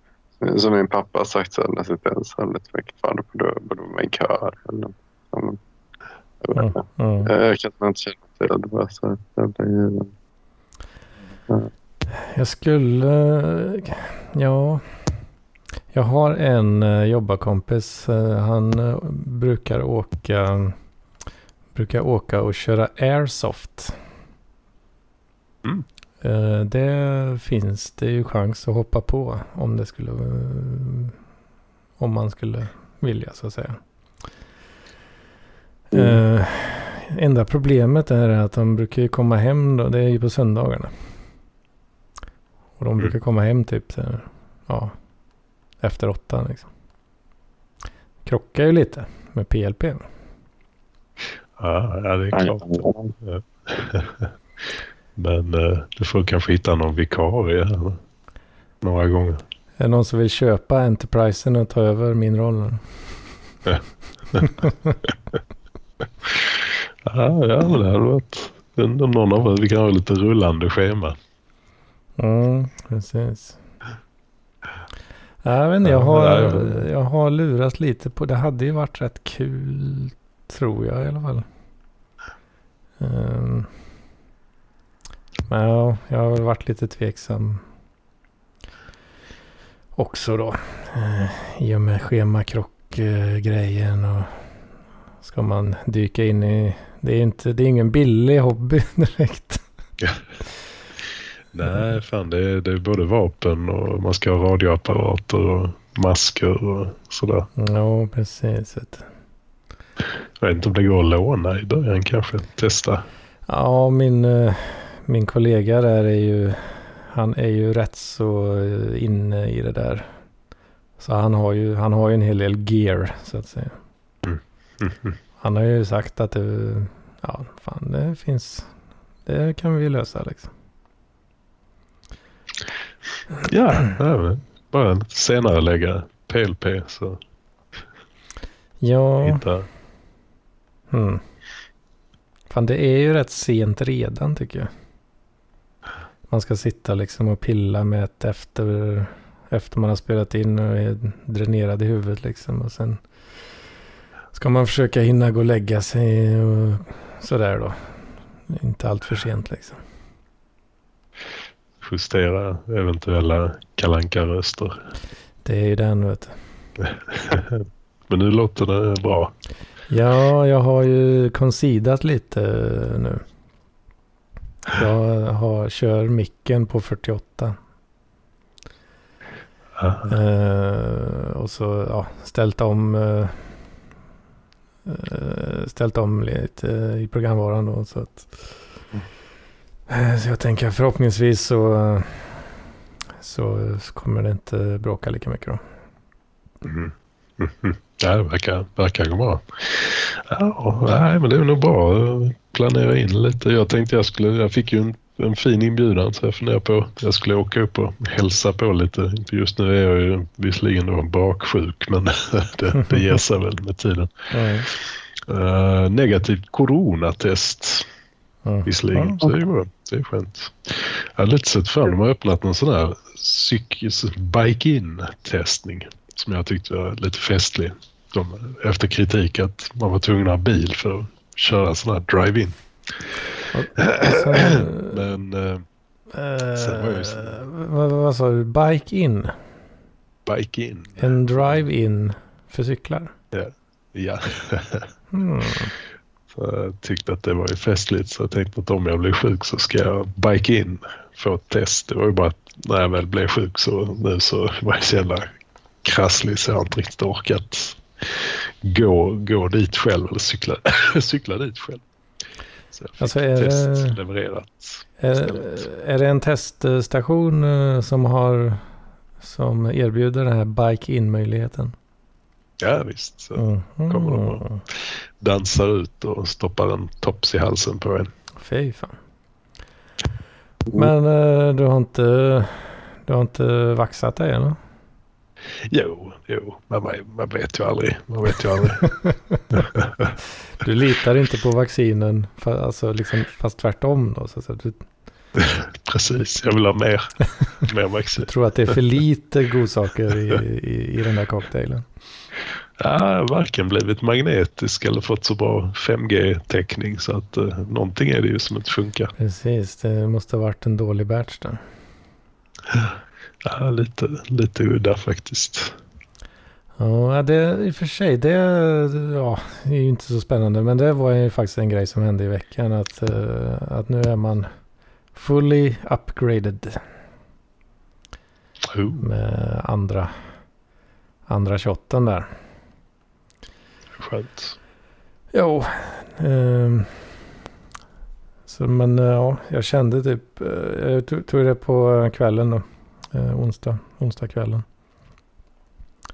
Som min pappa har sagt så när jag sitter ensam lite för mycket. Fan, då borde du vara med i en kör. Eller, inte. ja, ja. jag, kan inte känna till det. Det var så jävla given. Jag skulle... Ja. Jag har en eh, jobbarkompis. eh, Han eh, brukar åka... Brukar åka och köra airsoft. Mm. Eh, Det finns det ju chans att hoppa på om det skulle... Om man skulle vilja så att säga. Mm. Eh, enda problemet är att de brukar ju komma hem då. Det är ju på söndagarna. Och de Mm. brukar komma hem typ så här, ja, efter åtta liksom. Krockar ju lite med PLP. Ja, ja, det är klart. Men eh, du får kanske hitta någon vikarie här några gånger. Är det någon som vill köpa Enterprisen och ta över min roll? Ja, ja men det hade varit... Om någon av oss, vi kan ha lite rullande schema. Mm, precis. Jag vet inte, jag Ja, har, jag har lurat lite på, det hade ju varit rätt kul tror jag i alla fall. Ehm, men ja, jag har väl varit lite tveksam också då. Uh, I och med schemakrock-grejen och ska man dyka in i, det är inte, det är ingen billig hobby direkt. Nej, fan det är, det är både vapen och man ska ha radioapparater och masker och sådär. Ja, precis. Jag vet inte om det går att låna i början kanske. Testa. Ja, min, eh, min kollega där är ju, han är ju rätt så eh, inne i det där. Så han har ju, han har ju en hel del gear så att säga. Mhm. Han har ju sagt att det, ja fan det finns, det kan vi lösa liksom. Ja, ja men bara senare lägga PLP så Ja, hitta. hmm. Fan det är ju rätt sent redan tycker jag. Man ska sitta liksom och pilla med ett efter, efter man har spelat in och är dränerad i huvudet liksom. Och sen ska man försöka hinna gå och lägga sig och sådär då. Inte allt för sent liksom. justera eventuella kalanka röster Det är ju den vet du. Men nu låter det bra. Ja, jag har ju concedat lite nu. Jag har, kör micken på 48. Ja, Eh, och så ja, ställt om eh, ställt om lite i programvaran då. Så, att, eh, så jag tänker förhoppningsvis så, så kommer det inte bråka lika mycket då. Mhm. Ja, det verkar, verkar gå bra. Ja, nej, men det är nog bra att planera in lite. Jag tänkte jag skulle, jag fick ju en, en fin inbjudan så jag funderar på att jag skulle åka upp och hälsa på lite. Just nu är jag ju visserligen då baksjuk men det, det ger sig väl med tiden. Mm. Uh, negativt coronatest Mm. visserligen. Så det är bra. Det är skönt. Jag har lite sett fram de har öppnat någon sån här psyk- bike-in-testning som jag tyckte var lite festlig. De, efter kritik att man var tvungen att ha bil för att köra sån här drive-in. Men eh, Sen var jag eh, vad, vad sa du? Bike in? bike-in, En drive-in för cyklar? ja. Hmm. Så jag tyckte att det var ju festligt så jag tänkte att om jag blir sjuk så ska jag bike in få ett test. Det var ju bara att när jag väl blev sjuk så nu så var jag så jävla krasslig så jag har inte riktigt orkat gå, gå dit själv eller cykla, cykla dit själv. Så jag fick Alltså, är test det- levererat. Är, är det en teststation eh, som har som erbjuder den här bike in-möjligheten? Ja visst. Så Mm. kommer de och- dansar ut och stoppar en tops i halsen på en. Fy fan. Men eh, du har inte, du har inte vaxat dig eller? Jo, jo, men man, man vet ju aldrig. Man vet ju aldrig. Du litar inte på vaccinen, fa- alltså liksom, fast tvärtom då. Så, så du Precis, jag vill ha mer, mer vaccin. tror att det är för lite godsaker i, i, i den där cocktailen. Ja, jag varken blivit magnetisk eller fått så bra 5G-täckning så att eh, någonting är det ju som inte funkar. Precis, det måste ha varit en dålig batch där. Ja, lite, lite udda faktiskt. Ja, det i och för sig, det, ja, är ju inte så spännande. Men det var ju faktiskt en grej som hände i veckan. Att, eh, att nu är man fully upgraded Oh, med andra, andra shotten där. skönt. Jo. ehm, så men eh, ja, jag kände typ, eh, jag tog det på kvällen då. Eh, onsdag, onsdag kvällen.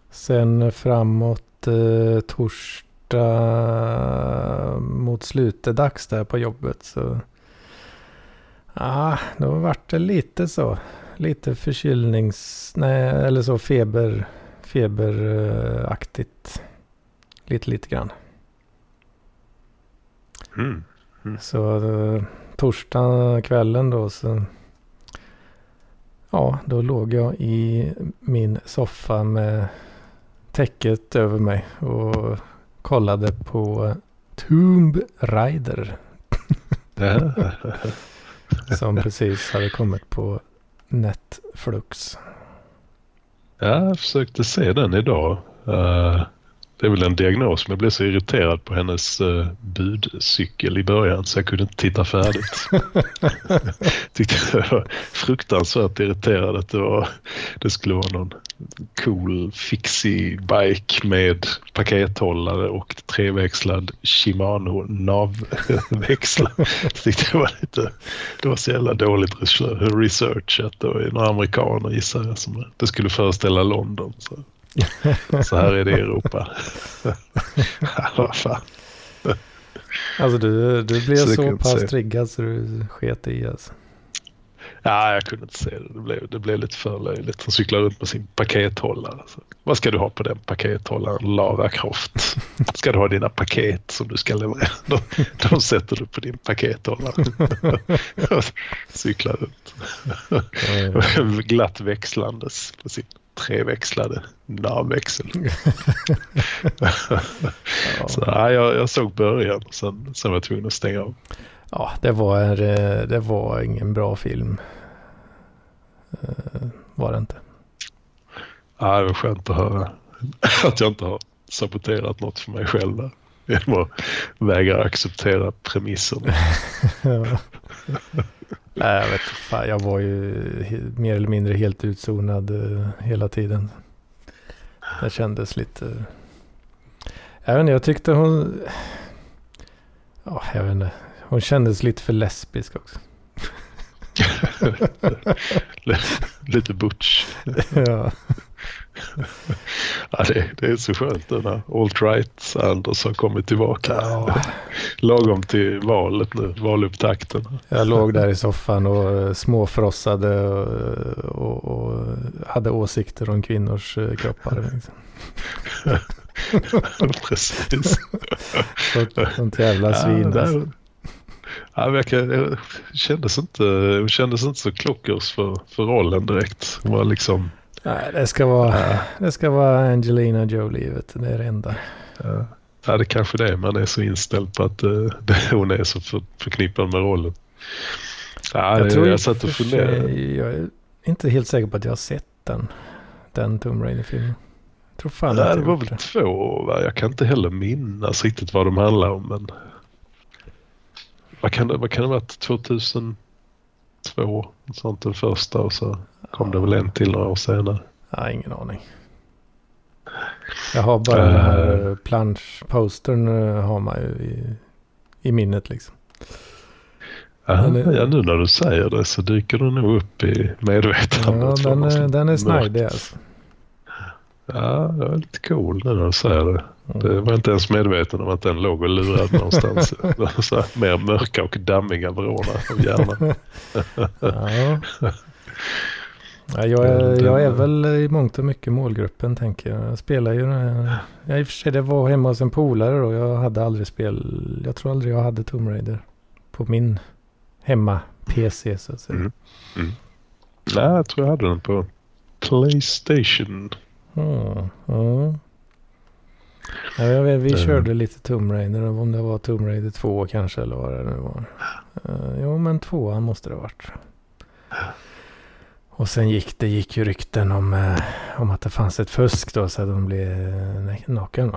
Sen framåt eh, torsdag mot slutet dags där på jobbet så. Ja, då vart det lite så. Lite förkylnings, nej eller så feber, feberaktigt. Lite, lite grann. Mm. Så eh, torsdag kvällen då så. Ja, då låg jag i min soffa med täcket över mig och kollade på Tomb Raider som precis hade kommit på Netflix. Ja, jag försökte se den idag. Eh, det är väl en diagnos, men jag blev så irriterad på hennes uh, budcykel i början så jag kunde inte titta färdigt. Tyckte det var fruktansvärt irriterad att det, var, det skulle vara någon cool fixie bike med pakethållare och treväxlad Shimano navväxlar. Jag tyckte det var lite, det var så jävla dåligt researchat. Det var några amerikaner gissar jag som det skulle föreställa London. Så, så här är det i Europa. Ja, Vad fan. Alltså du, du blev Så så, pass se. triggad så du sket i alltså. Ja, jag kunde inte se det. Det blev, det blev lite för löjligt. Han cyklar runt med sin pakethållare. Så, vad ska du ha på den pakethållaren? Lara Croft. Ska du ha dina paket som du ska leverera? De, de sätter du på din pakethållare. cyklar runt. Glatt växlandes på sin treväxlade navväxel. Ja. Så, ja, jag, jag såg början. Sen, sen var jag tvungen att stänga av. Ja, det var, en, eh, det var ingen bra film. Eh, Var det inte. Ja, det var skönt att höra att jag inte har saboterat något för mig själv där. Genom att vägra acceptera premisserna. Ja. Nej, jag vet fan, jag var ju mer eller mindre helt utzonad eh, hela tiden. Det kändes lite... Jag vet inte, jag tyckte hon... Ja, jag vet inte. Hon kändes lite för lesbisk också. Lite butch. ja. Ja, det, det är så skönt nu när alt-right Anders har kommit tillbaka. ja. Lagom till valet nu, valupptakten. Jag låg där i soffan och eh, småfrossade och, och, och hade åsikter om kvinnors eh, kroppar. Liksom. Precis. Så- Sånt jävla svin. Ja, alltså. det- Ja, det verkar, det kändes inte, kändes inte så klockers för, för rollen direkt. Var liksom, Nej, det ska vara, det ska vara Angelina Jolie, vet du. det är det enda. ja, ja det kanske det. Man är så inställd på att det, hon är så för, förknippad med rollen. Ja, jag det, tror jag i satt och funderade. Jag är inte helt säker på att jag har sett den. Den Tomb Raider-filmen. Jag tror fan Nej, det jag var väl två, va? jag kan inte heller minnas riktigt vad de handlar om. Men... Vad, kan det, vad kan det ha varit? 2002 två. Sånt den första och så kom det väl en till några år senare. Ja, ingen aning. Jag har bara den här Eh. planschpostern eh, har man ju i, i minnet liksom. Ja, Den är- ja, nu när du säger det så dyker den nog upp i Ja, medvetandet. den, är- den är snajdig alltså. Ja, det är lite cool nu när du säger det. Mm. Det var inte ens medveten om att den låg och lurade någonstans. så här, mer mörka och dammiga vrårna av hjärnan. Ja. Ja, jag, är, jag är väl i mångt och mycket målgruppen tänker jag. Jag spelar ju. Jag i och för sig det var hemma hos en polare och jag hade aldrig spel. Jag tror aldrig jag hade Tomb Raider på min hemma-PC så att säga. Mm. Nej, jag tror jag hade den på Playstation. Mm. Ja. Ja, jag vet, vi Mm. körde lite Tomb Raider, om det var Tomb Raider 2 kanske eller vad det nu var. Uh, jo men tvåan måste det ha varit. Och sen gick det gick ju rykten om, eh, om att det fanns ett fusk då så att de blev eh, naken.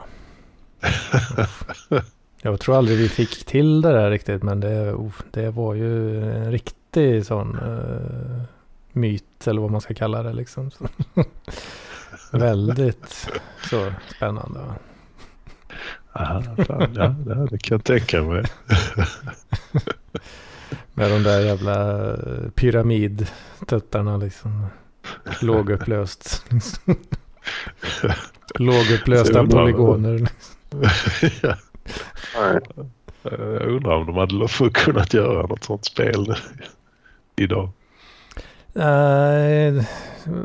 Jag tror aldrig vi fick till det där riktigt men det, oh, det var ju en riktig sån eh, myt eller vad man ska kalla det liksom. Väldigt så spännande. Aha, fan, ja, det kan jag tänka mig. Med de där jävla eh, pyramidtuttarna liksom. Lågupplöst. Lågupplösta polygoner. ja, Nej. jag undrar om de hade kunnat göra något sånt spel idag. Nej,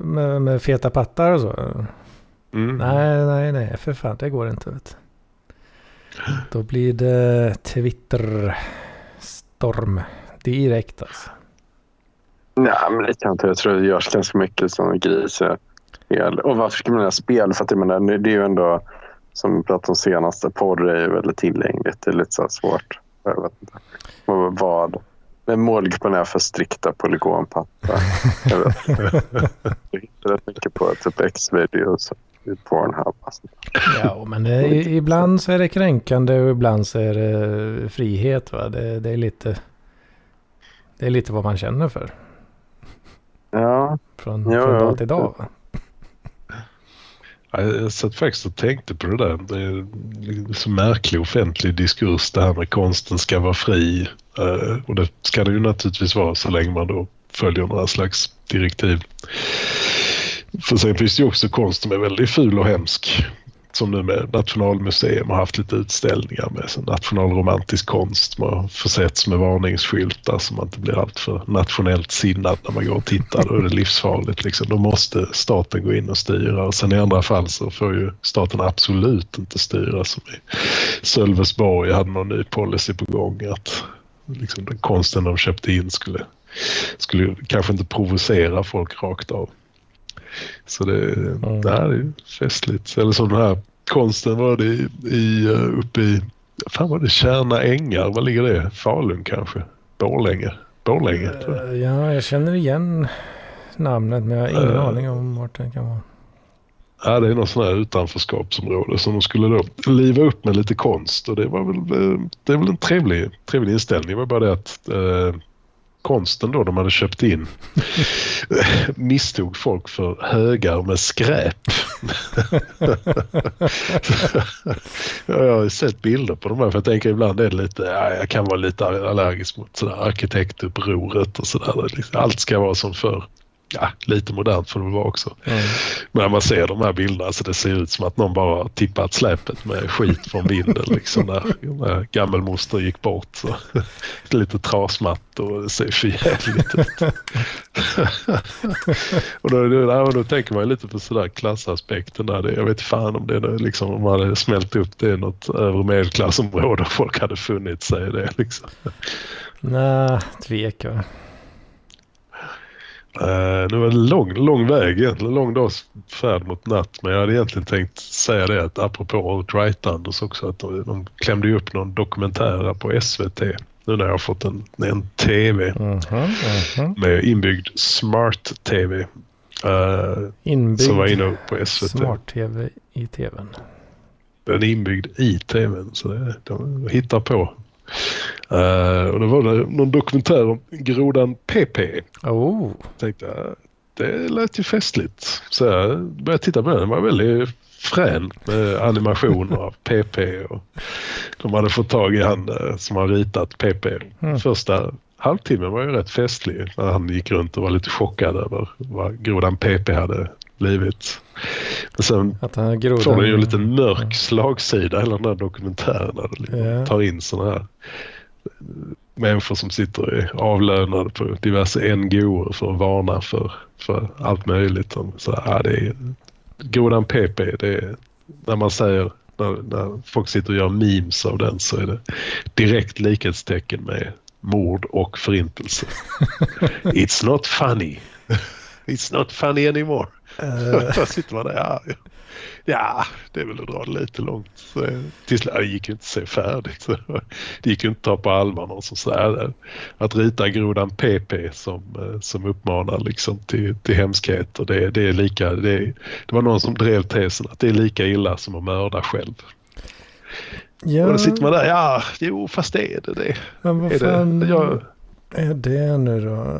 med, med feta pattar och så. Mm. Nej, nej, nej, för fan, det går inte. Vet. Då blir det Twitter-storm direkt alltså. Nej, men det kan inte. Jag tror det görs ganska mycket som grisspel. Och varför ska man göra spel? För att jag menar, det är ju ändå, som vi pratade om senaste, porr är ju väldigt tillgängligt. Det är lite så svårt. Jag vet inte. Vad? Men målgruppen är för strikta polygonpattar. Jag vet inte. Jag hittar rätt mycket på typ X-videos i Pornhub. Alltså. Ja, men i- ibland så är det kränkande och ibland så är det frihet. Va? Det, det, är lite, det är lite vad man känner för Ja, från, Ja, från ja. dag till dag. Va? Ja, Jag satt faktiskt och tänkte på det där. Det är liksom så märklig offentlig diskurs det här med konsten ska vara fri. Eh, Och det ska det ju naturligtvis vara så länge man då följer några slags direktiv. För sen finns det ju också konst som är väldigt ful och hemsk. Som nu med Nationalmuseum har haft lite utställningar med nationalromantisk konst som har försetts med varningsskyltar så man inte blir alltför nationellt sinnad när man går och tittar. Då är det livsfarligt. Liksom. Då måste staten gå in och styra. Och sen i andra fall så får ju staten absolut inte styra. Som i Sölvesborg hade någon ny policy på gång att liksom, den konsten de köpte in skulle, skulle kanske inte provocera folk rakt av. Så det, Mm. det här är ju festligt. Eller som den här konsten var det i, i, eh, uppe i, fan var det Kärna Ängar, var ligger det? Falun kanske? Borlänge? Borlänge tror jag. Eh, Ja, jag känner igen namnet men jag har ingen Eh. aning om vart det kan vara. Ja, det är något sånt här utanförskapsområde som de skulle då liva upp med lite konst och det var väl, eh, det är väl en trevlig, trevlig inställning. Det var bara det att eh, konsten då de hade köpt in misstog folk för högar med skräp. jag har ju sett bilder på de här för jag tänker ibland är det lite, ja, jag kan vara lite allergisk mot sådär arkitektupproret och sådär. Liksom, allt ska vara som förr. Ja, lite modernt får det vara också. Mm. Men när man ser de här bilderna så det ser ut som att någon bara tippat släpet med skit från vinden liksom när, när gammelmoster gick bort. Så. Lite trasmatt och det ser för jävligt ut. och då, då, då tänker man ju lite på sådär klassaspekten där. Det, jag vet fan om det liksom, om man hade smält upp det i något övre medelklassområde och folk hade funnit sig i det liksom. Nej, tvek va. Uh, nu var det lång, lång väg egentligen, lång dags färd mot natt. Men jag hade egentligen tänkt säga det att apropå Outright-Anders också att de, de klämde ju upp någon dokumentär på SVT. Nu när jag har fått en, en TV Mhm, mhm. med inbyggd smart-TV. Uh, Inbyggd som var inne på SVT. smart-tv i tvn. Den är inbyggd i TVn så det, de hittar på. Uh, och då var det någon dokumentär om grodan PP. Oh. Tänkte jag, det lät ju festligt. Så jag började titta på den. Den var väldigt frän med animationer av PP. Och de hade fått tag i han eh, som har ritat PP. Mm. Första halvtimmen var ju rätt festlig när han gick runt och var lite chockad över vad grodan PP hade blivit. Men sen Att han har grodan... får den ju en lite mörk slagsida hela den här dokumentären. Det liksom Ja. tar in sådana här människor som sitter i avlönade på diverse NGOer för att varna för, för allt möjligt. Så, ja, det är, grodan PP, det är, när man säger när, när folk sitter och gör memes av den så är det direkt likhetstecken med mord och förintelse. It's not funny. It's not funny anymore. Eh, Då sitter man där, ja, ja, det är väl att dra det lite långt. Så, till slut, det gick ju inte att se färdigt. Så, det gick ju inte att ta på allvar någon som säger att rita grodan PP som, eh, som uppmanar liksom till, till hemskheter. Det, det, är lika, det, det var någon som drev tesen att det är lika illa som att mörda själv. ja, Och då sitter man där, ja, jo fast det är det. det. men vad fan det jag, är det nu då?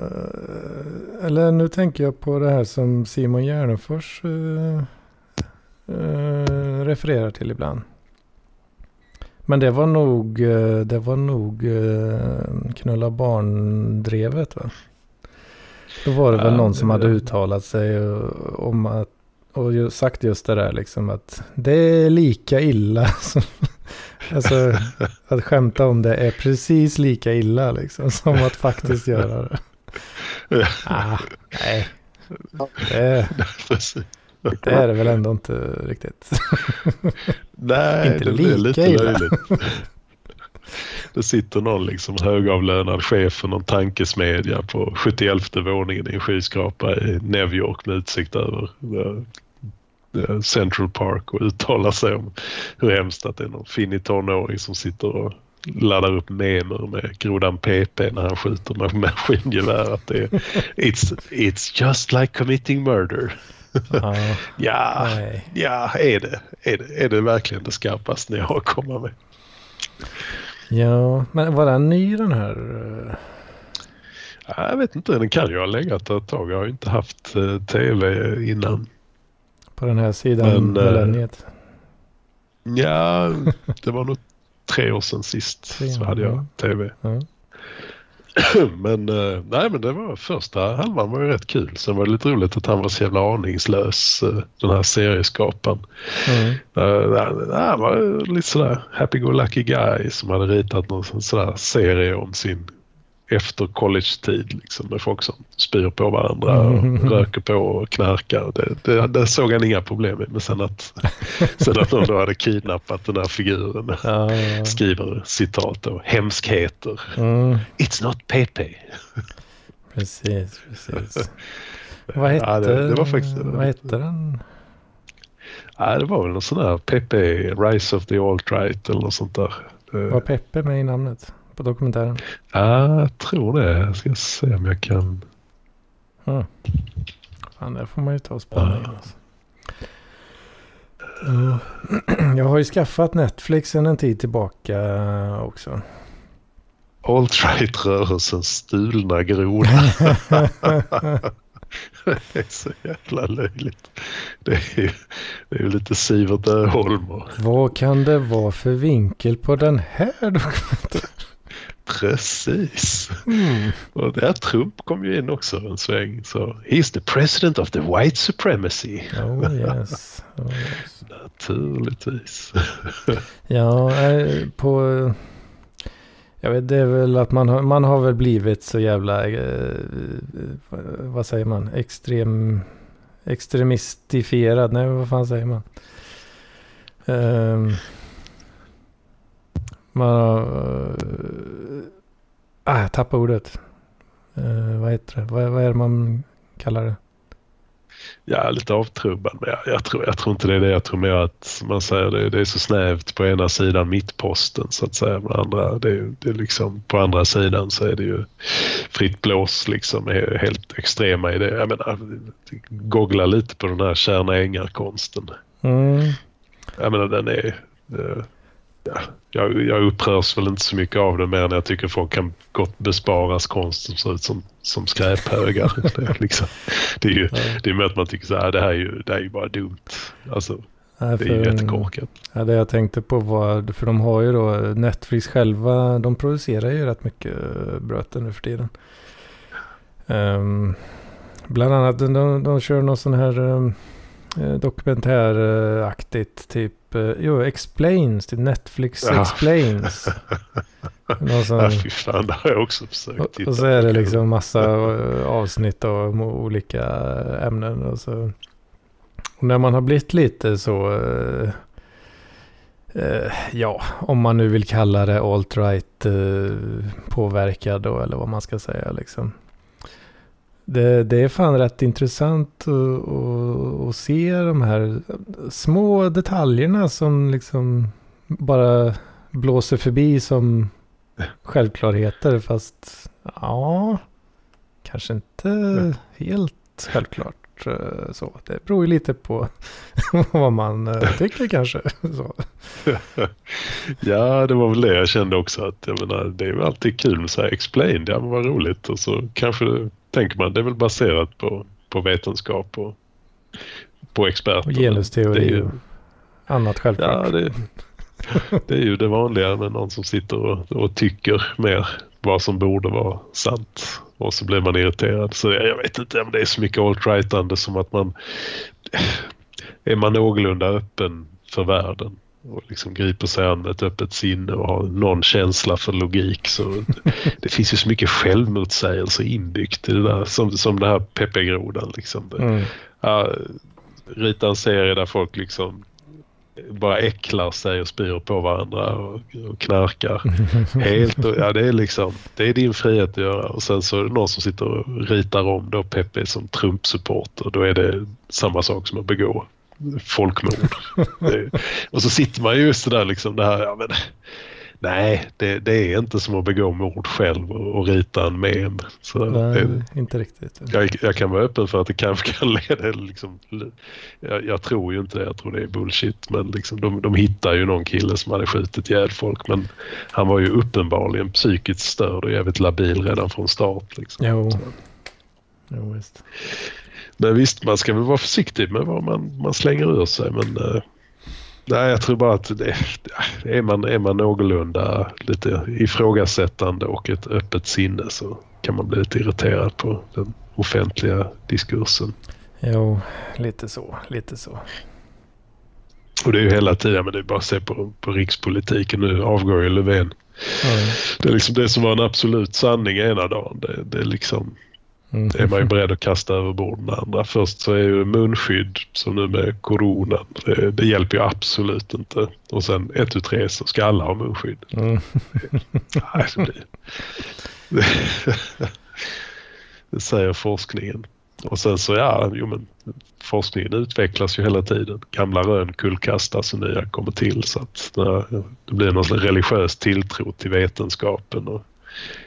Eller nu tänker jag på det här som Simon Gärdenfors eh, eh, refererar till ibland. Men det var nog, eh, det var nog knulla barn-drevet va? Då var det väl någon som hade uttalat sig om att och sagt just det där liksom att det är lika illa som, alltså att skämta om det är precis lika illa liksom som att faktiskt göra det. Ah, nej, det, det är det väl ändå inte riktigt. Nej, Inte det blir lika lite illa. löjligt. Det sitter någon liksom högavlönad chef för någon tankesmedja på 71 våningen i en skyskrapa i New York med utsikt över Central Park och uttalar sig om hur hemskt att det är någon finnig tonåring som sitter och laddar upp memer med grodan PP när han skjuter med maskingevär. Att det är, it's, it's just like committing murder. Ja, Ja, nej. Ja, är det, är det, är det verkligen det skarpaste ni har att komma med? ja, men var den ny den här? eh, Ja, Jag vet inte, den kan ju ha legat ett tag. Jag har ju inte haft eh, tv innan. På den här sidan Men, eh, millenniet? Ja, det var nog tre år sedan sist Tre så hade ja. jag tv. Ja. Men eh, nej, men det var första halvan var ju rätt kul. Sen var det lite roligt att han var så jävla aningslös, eh, den här serieskaparen. Mm. Han var lite sådär happy-go-lucky guy som hade ritat någon sån- sådär serie om sin efter college-tid liksom, med folk som spyr på varandra och Mm. röker på och knarkar. Det, det, det såg han inga problem med. Men sen att, sen att någon då hade kidnappat den här figuren Ja, ja. skriver citat och hemskheter. Mm, It's not Pepe. precis, precis. Vad hette, Ja, det- det var faktiskt- vad hette den? Ja, det var väl någon sån där Pepe, Rise of the Alt-Right eller något sånt där. Var Peppe med i namnet på dokumentären? Ja, jag tror det. Jag ska se om jag kan... Mm. Fan, där får man ju ta och spana in alltså. Ja. Jag har ju skaffat Netflix sedan en tid tillbaka också. Alt-right-rörelsens stulna groda. det är så jävla löjligt. Det är ju, det är ju lite Sivert Öholm Vad kan det vara för vinkel på den här dokumentären? Precis. Mm. Och där Trump kom ju in också en sväng. Så he's the president of the white supremacy. Oh yes. Oh, yes. Naturligtvis. Ja, eh, på... Jag vet, det är väl att man har, man har väl blivit så jävla... Eh, vad säger man? Extrem... Extremistifierad. Nej, vad fan säger man? Ehm, man har... Ah, jag tappade ordet. Eh, vad heter det? Vad, vad är det man kallar det? Ja, lite avtrubbad. Men jag, jag, tror, jag tror inte det är det. Jag tror mer att man säger det, det är så snävt på ena sidan mittposten så att säga. Men andra, det, är- det är liksom, på andra sidan så är det ju fritt blås liksom. Helt extrema i det. Jag menar, googla lite på den här Kärna Ängar-konsten. Mm. Jag menar den är... eh, ja, jag, jag upprörs väl inte så mycket av det mer än jag tycker folk kan gott besparas konst som ser ut som, som skräphögar. det, liksom, det är ju det är med att man tycker så här, det här är ju, det här är ju bara dumt. Alltså, Nej, det är ju jättekorkat. Ja, det jag tänkte på var, för de har ju då Netflix själva, de producerar ju rätt mycket bröten nu för tiden. Um, bland annat, de, de kör någon sån här um, dokumentäraktigt, typ, uh, jo, Explains, typ Netflix ja. Explains. Någon sån, ja, fy fan, det har jag också försökt titta Och så är det liksom massa eh, avsnitt av olika ämnen och så. Och när man har blivit lite så, uh, ja, om man nu vill kalla det alt-right påverkad då, eller vad man ska säga liksom. Det, det, är fan rätt intressant att, se de här små detaljerna som liksom bara blåser förbi som självklarheter. Fast ja, kanske inte helt självklart så. Det beror ju lite på vad man eh, tycker kanske. Ja, det var väl det jag kände också. att jag menar, Det är väl alltid kul med så här explained. Ja, men vad roligt. Och så kanske tänker man, det är väl baserat på, på vetenskap och på experter. Och genusteori ju, och annat självklart. Ja, det, det är ju det vanliga med någon som sitter och, och tycker mer vad som borde vara sant. Och så blir man irriterad. Så jag, vet inte om det är så mycket alt-rightande som att man är man någorlunda öppen för världen och liksom griper sig an ett öppet sinne och har någon känsla för logik. Så det finns ju så mycket självmotsägelse inbyggt i det där. Som, som den här Pepe-grodan. Liksom. Mm. Ja, rita en serie där folk liksom bara äcklar sig och spyr på varandra och, och knarkar. Helt och, ja, det är liksom, det är din frihet att göra. Och sen så är det någon som sitter och ritar om då Pepe som Trump-supporter. Då är det samma sak som att begå folkmord. och så sitter man just där liksom det här, ja men nej, det, det, är inte som att begå mord själv och, och rita en mem. Så nej, det, inte riktigt. Jag, jag, kan vara öppen för att det kanske kan leda liksom, jag, jag, tror ju inte det, jag tror det är bullshit. Men liksom, de, de hittar ju någon kille som hade skjutit ihjäl folk men han var ju uppenbarligen psykiskt störd och jävligt labil redan från start. Liksom. Jo. Jo, visst. Men visst, man ska väl vara försiktig med vad man, man slänger ur sig. Men uh, nej, jag tror bara att det, är, man, är man någorlunda lite ifrågasättande och ett öppet sinne så kan man bli lite irriterad på den offentliga diskursen. Jo, lite så, lite så. Och det är ju hela tiden, men det är bara att se på, på rikspolitiken. Nu avgår ju Löfven. Mm. Det är liksom det som var en absolut sanning ena dagen. Det, det är liksom Mm. Det är man ju beredd att kasta över bord med andra. Först så är ju munskydd, som nu med coronan, det, det hjälper ju absolut inte. Och sen ett tu tre så ska alla ha munskydd. Mm. Nej, det, blir... det säger forskningen. Och sen så ja, jo men forskningen utvecklas ju hela tiden. Gamla rön kullkastas och nya kommer till så att det blir någon religiös tilltro till vetenskapen och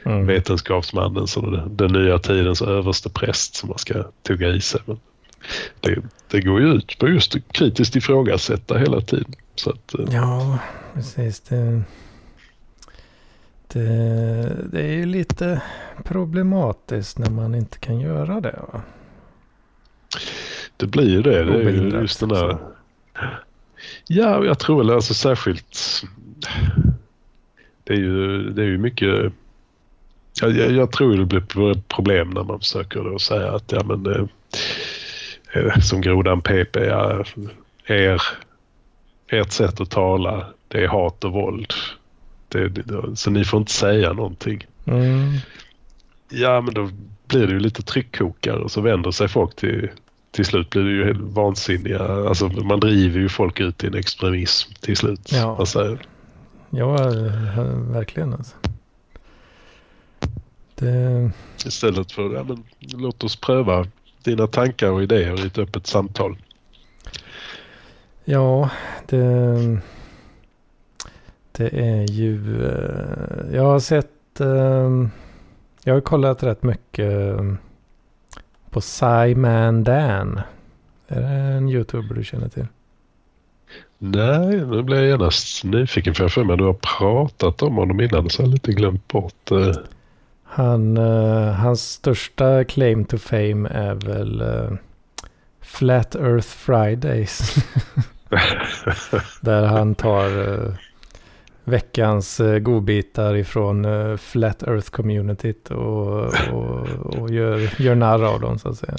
mm. vetenskapsmannen som den, den nya tidens överste präst som man ska tugga i sig. Men det, det går ju ut på just kritiskt ifrågasätta hela tiden. Så att, eh, ja, precis. Det, det, det är ju lite problematiskt när man inte kan göra det. Va? Det blir ju det. Det är ju just den där... Ja, jag tror väl alltså särskilt... Det är ju, det är ju mycket jag, jag, jag, tror det blir problem när man försöker då säga att ja men eh, eh som grodan PP, ja, er, ert sätt att tala det är hat och våld. Det, det, så ni får inte säga någonting. Mm. Ja men då blir det ju lite tryckkokare och så vänder sig folk till till slut blir det ju helt vansinniga. Alltså man driver ju folk ut i en extremism till slut. Ja, alltså, ja verkligen alltså. Det... Istället för ja, men, låt oss pröva dina tankar och idéer i ett öppet samtal. Ja, det, det är ju... Eh, jag har sett... Eh, jag har kollat rätt mycket eh, på Simon Dan. Är det en youtuber du känner till? Nej, nu blir jag genast nyfiken för jag för mig du har pratat om honom innan så jag har lite glömt bort. Uh... Han, uh, hans största claim to fame är väl uh, Flat Earth Fridays. Där han tar veckans godbitar ifrån Flat Earth communityt och, och, och gör, gör narr av dem så att säga.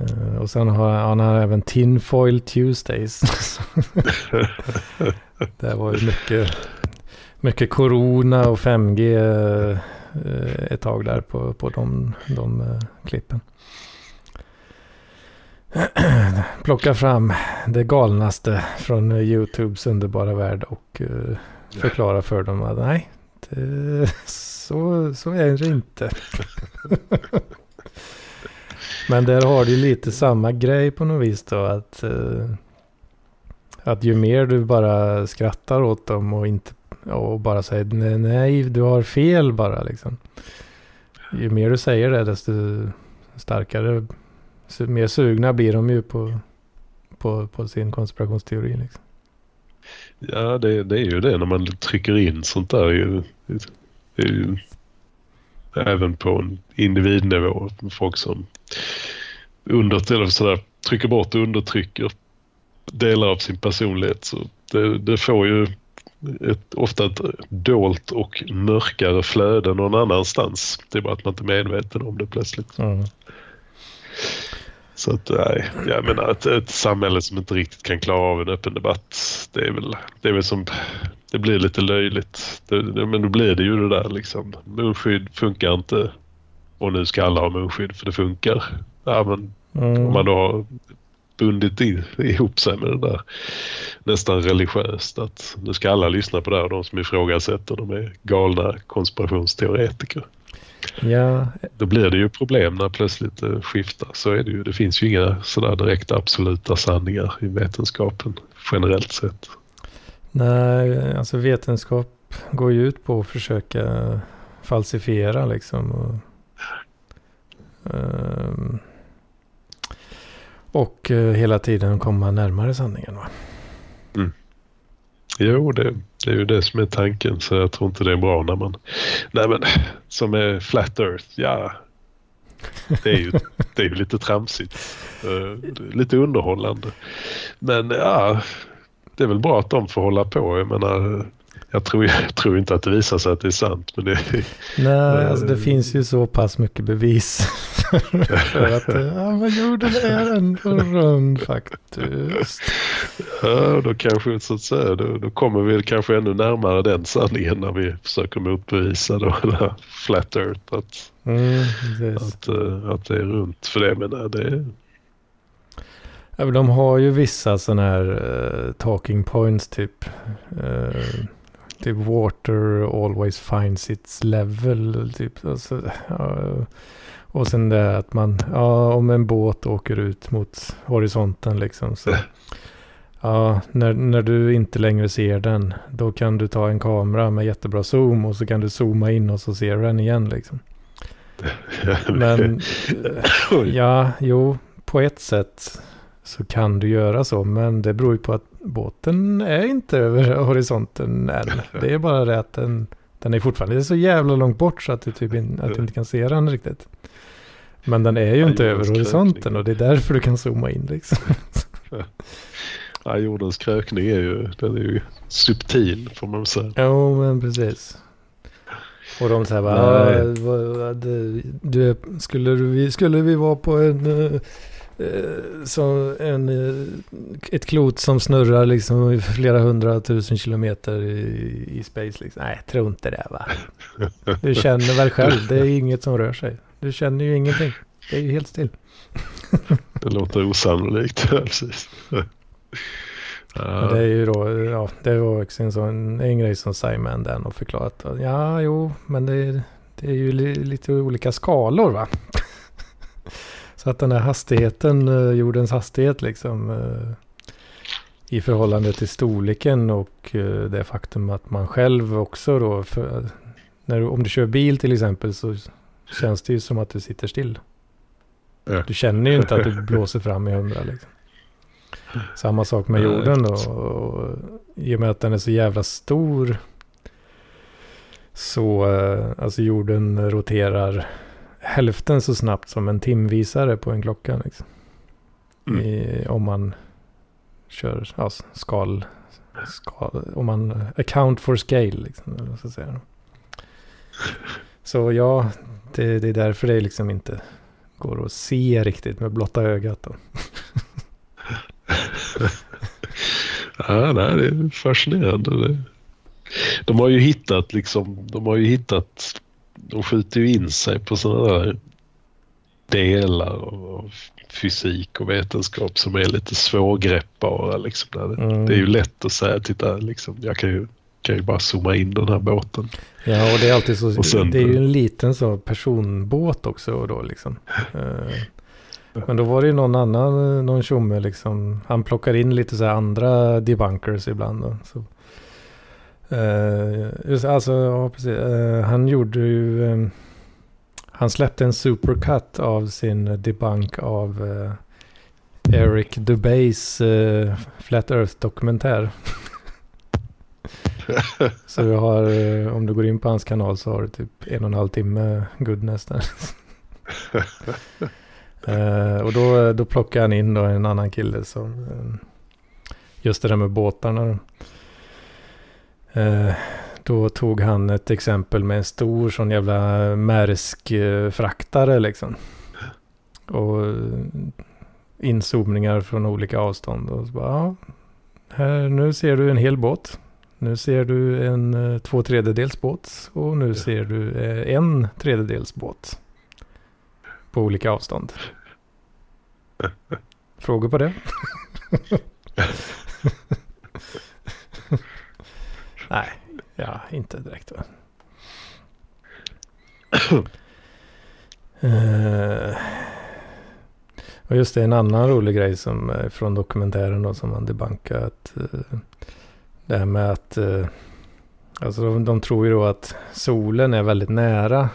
Uh, och sen har han, har även Tinfoil Tuesdays. det var ju mycket, mycket Corona och 5G uh, eh, ett tag där på, på de, de uh, klippen. Plocka fram det galnaste från YouTubes underbara värld och förklara för dem att nej, det, så, så är det inte. Men där har du lite samma grej på något vis då. Att, att ju mer du bara skrattar åt dem och, inte, och bara säger nej, nej, du har fel bara liksom. Ju mer du säger det desto starkare, mer sugna blir de ju på, på, på sin konspirationsteori. Liksom. Ja, det, det är ju det när man trycker in sånt där. Det är ju även på en individnivå. Folk som under, eller sådär, trycker bort och undertrycker delar av sin personlighet. Så det, det får ju ett, ofta ett dolt och mörkare flöde någon annanstans. Det är bara att man inte är medveten om det plötsligt. Mm. Så att nej, jag menar ett, ett samhälle som inte riktigt kan klara av en öppen debatt. Det är väl, det är väl som, det blir lite löjligt. Det, men då blir det ju det där liksom. Munskydd funkar inte och nu ska alla ha munskydd för det funkar. Ja, men mm. om man då har bundit in, ihop sig med det där nästan religiöst att nu ska alla lyssna på det här och de som ifrågasätter de är galna konspirationsteoretiker. Ja. Då blir det ju problem när plötsligt det skiftar. Så är det ju. Det finns ju inga sådär direkt absoluta sanningar i vetenskapen generellt sett. Nej, alltså vetenskap går ju ut på att försöka falsifiera liksom. Och, um, och uh, hela tiden komma närmare sanningen. Va? Mm. Jo, det, det är ju det som är tanken så jag tror inte det är bra när man... Nej men som är Flat Earth, ja. Det är ju, det är ju lite tramsigt. Uh, lite underhållande. Men ja, det är väl bra att de får hålla på. Jag menar, jag tror, jag tror inte att det visar sig att det är sant. Men det, Nej, alltså det finns ju så pass mycket bevis. för att ja, men jorden är ändå rund faktiskt. Ja, då kanske så att säga, då, då kommer vi kanske ännu närmare den sanningen när vi försöker motbevisa då, eller flat earth. Att, mm, att, uh, att det är runt. För det menar det Ja, de har ju vissa sådana här uh, talking points typ. Uh, typ water always finds its level. Typ. Alltså, uh, och sen det att man, ja om en båt åker ut mot horisonten liksom. Så, ja, när, när du inte längre ser den, då kan du ta en kamera med jättebra zoom och så kan du zooma in och så ser du den igen liksom. Men, ja, jo, på ett sätt så kan du göra så. Men det beror ju på att båten är inte över horisonten än. Det är bara det att den, den är fortfarande så jävla långt bort så att du, typ in, att du inte kan se den riktigt. Men den är ju inte över horisonten och det är därför du kan zooma in liksom. Ja, jordens krökning är ju, den är ju subtil får man säga. Jo, men precis. Och de säger bara, du, skulle, vi, skulle vi vara på en eh, så en, eh, ett klot som snurrar liksom flera hundratusen kilometer i, i space. Liksom. Nej, tro inte det va. Du känner väl själv, det är inget som rör sig. Du känner ju ingenting. Det är ju helt still. det låter osannolikt, precis. Ja. Det är ju då, ja, det var också en sån en grej som Simon den och förklarat. Ja, jo, men det, det är ju li, lite olika skalor va. Så att den här hastigheten, eh, jordens hastighet liksom eh, i förhållande till storleken och eh, det faktum att man själv också då, för, när om du kör bil till exempel så känns det ju som att du sitter still. Du känner ju inte att du blåser fram i hundra liksom. Samma sak med jorden då. Och I och med att den är så jävla stor. Så alltså jorden roterar hälften så snabbt som en timvisare på en klocka. Liksom. Mm. I, om man kör ja, skal, skal. Om man account for scale. Liksom, eller jag säga. Så ja, det, det är därför det liksom inte går att se riktigt med blotta ögat. Då. Ja, nej, det är fascinerande. Det- De har ju hittat liksom, de har ju hittat, de skjuter ju in sig på sådana där delar av fysik och vetenskap som är lite svårgreppbara. Liksom. Mm. det är ju lätt att säga, titta, liksom, jag kan ju, kan ju bara zooma in den här båten. Ja, och det är alltid så. Och sen- det är ju en liten så personbåt också då liksom. Eh, Men då var det ju någon annan, någon tjomme liksom. Han plockar in lite så här andra debunkers ibland då. Så. Eh, just, alltså, ja, precis. Eh, han gjorde ju... eh, han släppte en supercut av sin debunk av eh, Eric Dubays eh, Flat Earth-dokumentär. Så vi har, om du går in på hans kanal så har du typ en och en halv timme goodness där. Och då, då plockar han in då en annan kille som, just det där med båtarna. Då. Eh, då tog han ett exempel med en stor sån jävla Maersk-fraktare liksom. Och eh, inzoomningar från olika avstånd. Och så bara, ja, här, nu ser du en hel båt. Nu ser du en eh, två tredjedels båt och nu ser du en tredjedels båt. På olika avstånd. Frågor på det? Nej, ja, inte direkt. uh, och just det, en annan rolig grej som eh, från dokumentären då, som man Att, Uh, det här med att uh, alltså de, de tror ju då att solen är väldigt nära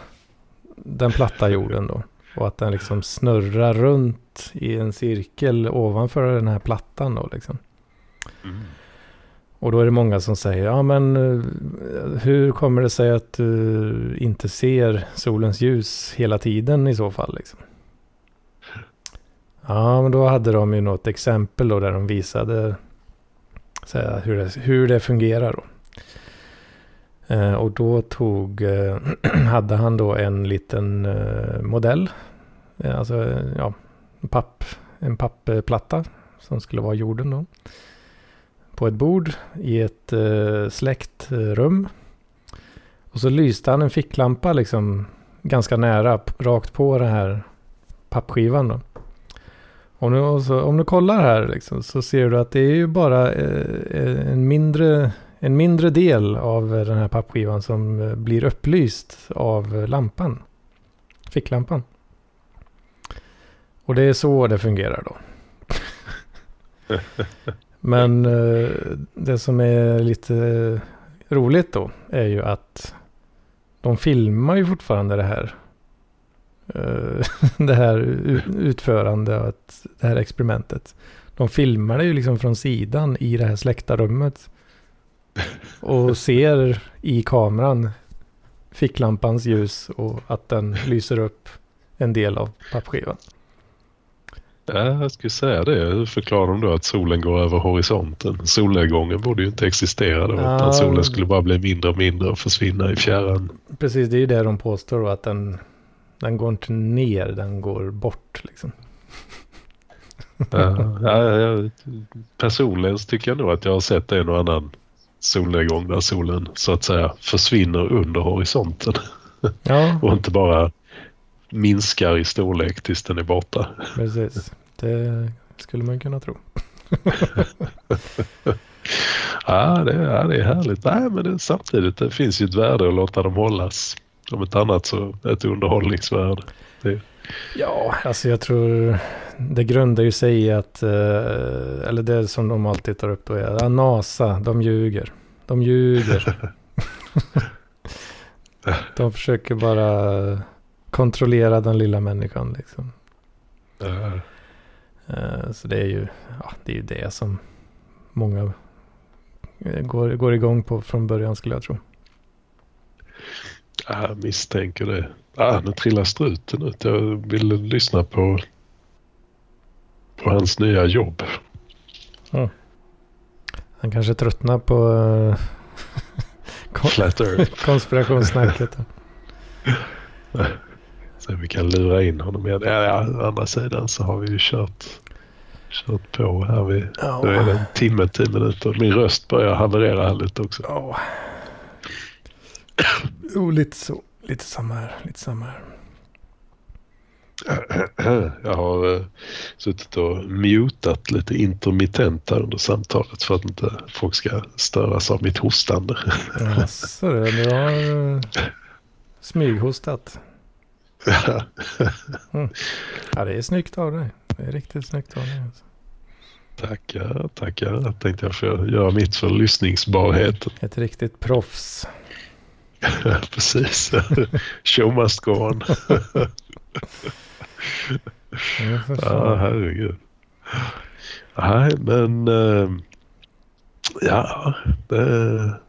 den platta jorden då. Och att den liksom snurrar runt i en cirkel ovanför den här plattan då liksom. Mm. Och då är det många som säger, ja men eh, hur kommer det sig att du inte ser solens ljus hela tiden i så fall liksom? Ja, men då hade de ju något exempel då där de visade så här, hur, det, hur det fungerar då. Eh, och då tog, eh, hade han då en liten eh, modell, eh, alltså ja, en, papp, en pappplatta som skulle vara jorden då. På ett bord i ett eh, släckt rum. Och så lyste han en ficklampa liksom ganska nära, rakt på den här pappskivan då. Om du, så, om du kollar här liksom, så ser du att det är ju bara eh, eh en, mindre, en mindre del av den här pappskivan som eh, blir upplyst av lampan. Ficklampan. Och det är så det fungerar då. Men eh, det som är lite roligt då är ju att de filmar ju fortfarande det här. eh, det här u- utförande av ett- det här experimentet. De filmar det ju liksom från sidan i det här släckta rummet. Och ser i kameran ficklampans ljus och att den lyser upp en del av pappskivan. Ja, jag skulle säga det. Hur förklarar de då att solen går över horisonten? Solnedgången borde ju inte existera då. Ja. Utan solen skulle bara bli mindre och mindre och försvinna i fjärran. Precis, det är ju det de påstår då, att den, den går inte ner, den går bort liksom. Ja, ja, ja, personligen så tycker jag nog att jag har sett en och annan solnedgång där solen så att säga försvinner under horisonten Ja, och inte bara minskar i storlek tills den är borta. precis. Det skulle man kunna tro. Ja, det, ja, det är härligt. Nej, men det, samtidigt det finns ju ett värde att låta dem hållas. Om ett annat så ett underhållningsvärde. Ja, alltså jag tror det grundar ju sig i att, eh, eller det som de alltid tar upp då är att NASA, de ljuger. De ljuger. de försöker bara kontrollera den lilla människan liksom. Ja, Eh, så det är ju ja, det, är ju det som många eh, går, går igång på från början skulle jag tro. Jag misstänker det. Ah, nu trillar struten ut. Jag vill lyssna på, på hans nya jobb. Mm. Han kanske tröttnar på uh, Flat Konspirationssnacket. så vi kan lura in honom igen. Ja, å andra sidan så har vi ju kört, kört på här. Vi, Ja. Då är det en timme, tio minuter. Min röst börjar haverera här lite också. Ja. Jo, lite så. Lite samma här. Lite samma här. Jag har uh, suttit och mutat lite intermittent här under samtalet för att inte folk ska störas av mitt hostande. Jaså, du du har eh, smyghostat. Ja, det är snyggt av dig. Det är riktigt snyggt av dig. alltså. tackar, tackar. Jag tänkte jag får göra mitt för lyssningsbarheten. Ett riktigt proffs. Precis. Show must go on. Ja, fan. herregud. Nej, men eh, ja, det,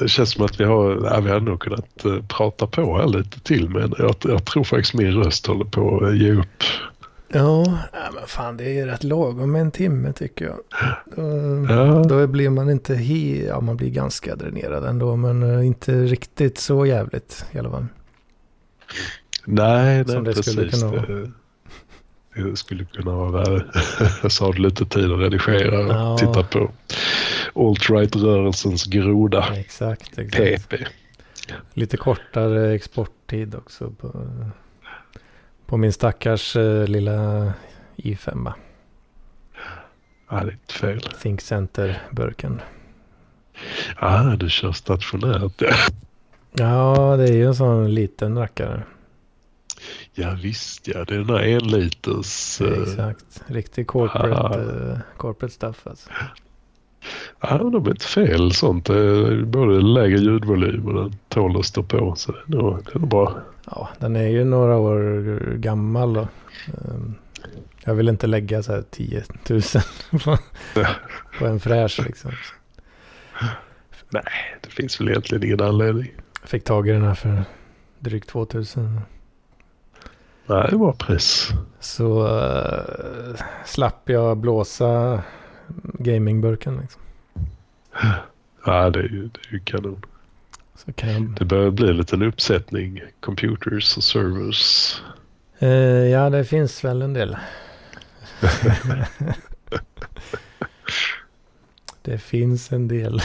det känns som att vi har, ja, vi har nog kunnat eh, prata på här lite till men jag, jag tror faktiskt min röst håller på att ge upp. Ja, men fan det är rätt lagom med en timme tycker jag. Då, Ja, då blir man inte he, ja man blir ganska dränerad ändå men eh, inte riktigt så jävligt i alla fall. nej, som det precis. skulle kunna vara. Det, det skulle kunna vara värre. Så har du lite tid att redigera och Ja. titta på alt-right-rörelsens groda, Exakt, exakt. PP. Lite kortare exporttid också på, på min stackars eh, lilla i5. Ja, det är inte fel. Think Center-burken. Ah, du kör stationärt. Ja, det är ju en sån liten rackare. Ja visst ja, det är den här en liters. eh, Exakt. Riktig corporate, eh, corporate stuff alltså. Ja, de är inte fel sånt. Det är både lägre ljudvolym och den tål att stå på. Så det är nog, det är nog bra. Ja, den är ju några år gammal då. Ehm, Jag vill inte lägga så här 10 000 på, på en fräsch liksom. Nej, det finns väl egentligen ingen anledning. Jag fick tag i den här för drygt 2000. Nej, det var pris. Så uh, slapp jag blåsa gamingburken liksom. Ja, det är ju, det är ju kanon. Kan. Det börjar bli en liten uppsättning computers och servers. Eh, ja, det finns väl en del. det finns en del.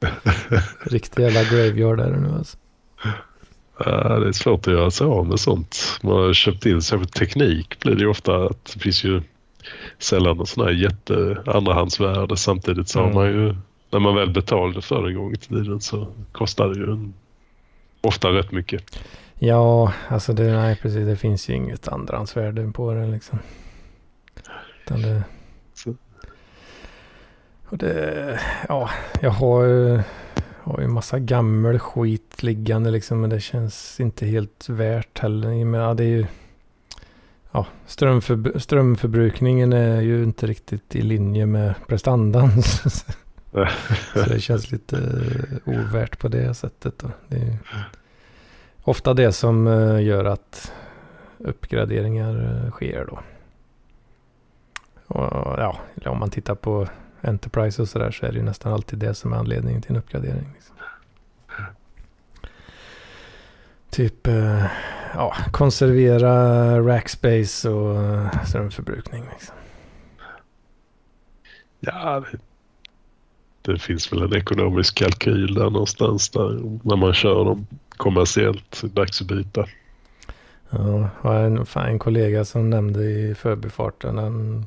Riktig jävla graveyard är det nu alltså. Ja, det är svårt att göra sig av med sånt. Man har köpt in sig för teknik blir det ju ofta att det finns ju sällan någon sån här jätte andrahandsvärde. Samtidigt så Mm. har man ju, när man väl betalade för en gång i tiden så kostar det ju en, ofta rätt mycket. Ja, alltså det, nej, precis, det finns ju inget andrahandsvärde på det liksom. Utan det... Så. Och det, ja, jag har ju, har ju massa gammal skit liggande liksom, men det känns inte helt värt heller. Med, ja, det är ju, ja, strömför, strömförbrukningen är ju inte riktigt i linje med prestandan. Så det känns lite eh, ovärt på det sättet. Då. Det är ofta det som eh, gör att uppgraderingar eh, sker då. Och, ja, om man tittar på Enterprise och sådär så är det ju nästan alltid det som är anledningen till en uppgradering. Liksom. Typ, eh, ja, konservera rackspace och eh, strömförbrukning. Liksom. Ja, det, finns väl en ekonomisk kalkyl där någonstans där när man kör dem kommersiellt. Dags att byta. Ja, jag har en, fan, en kollega som nämnde i förbifarten. Han,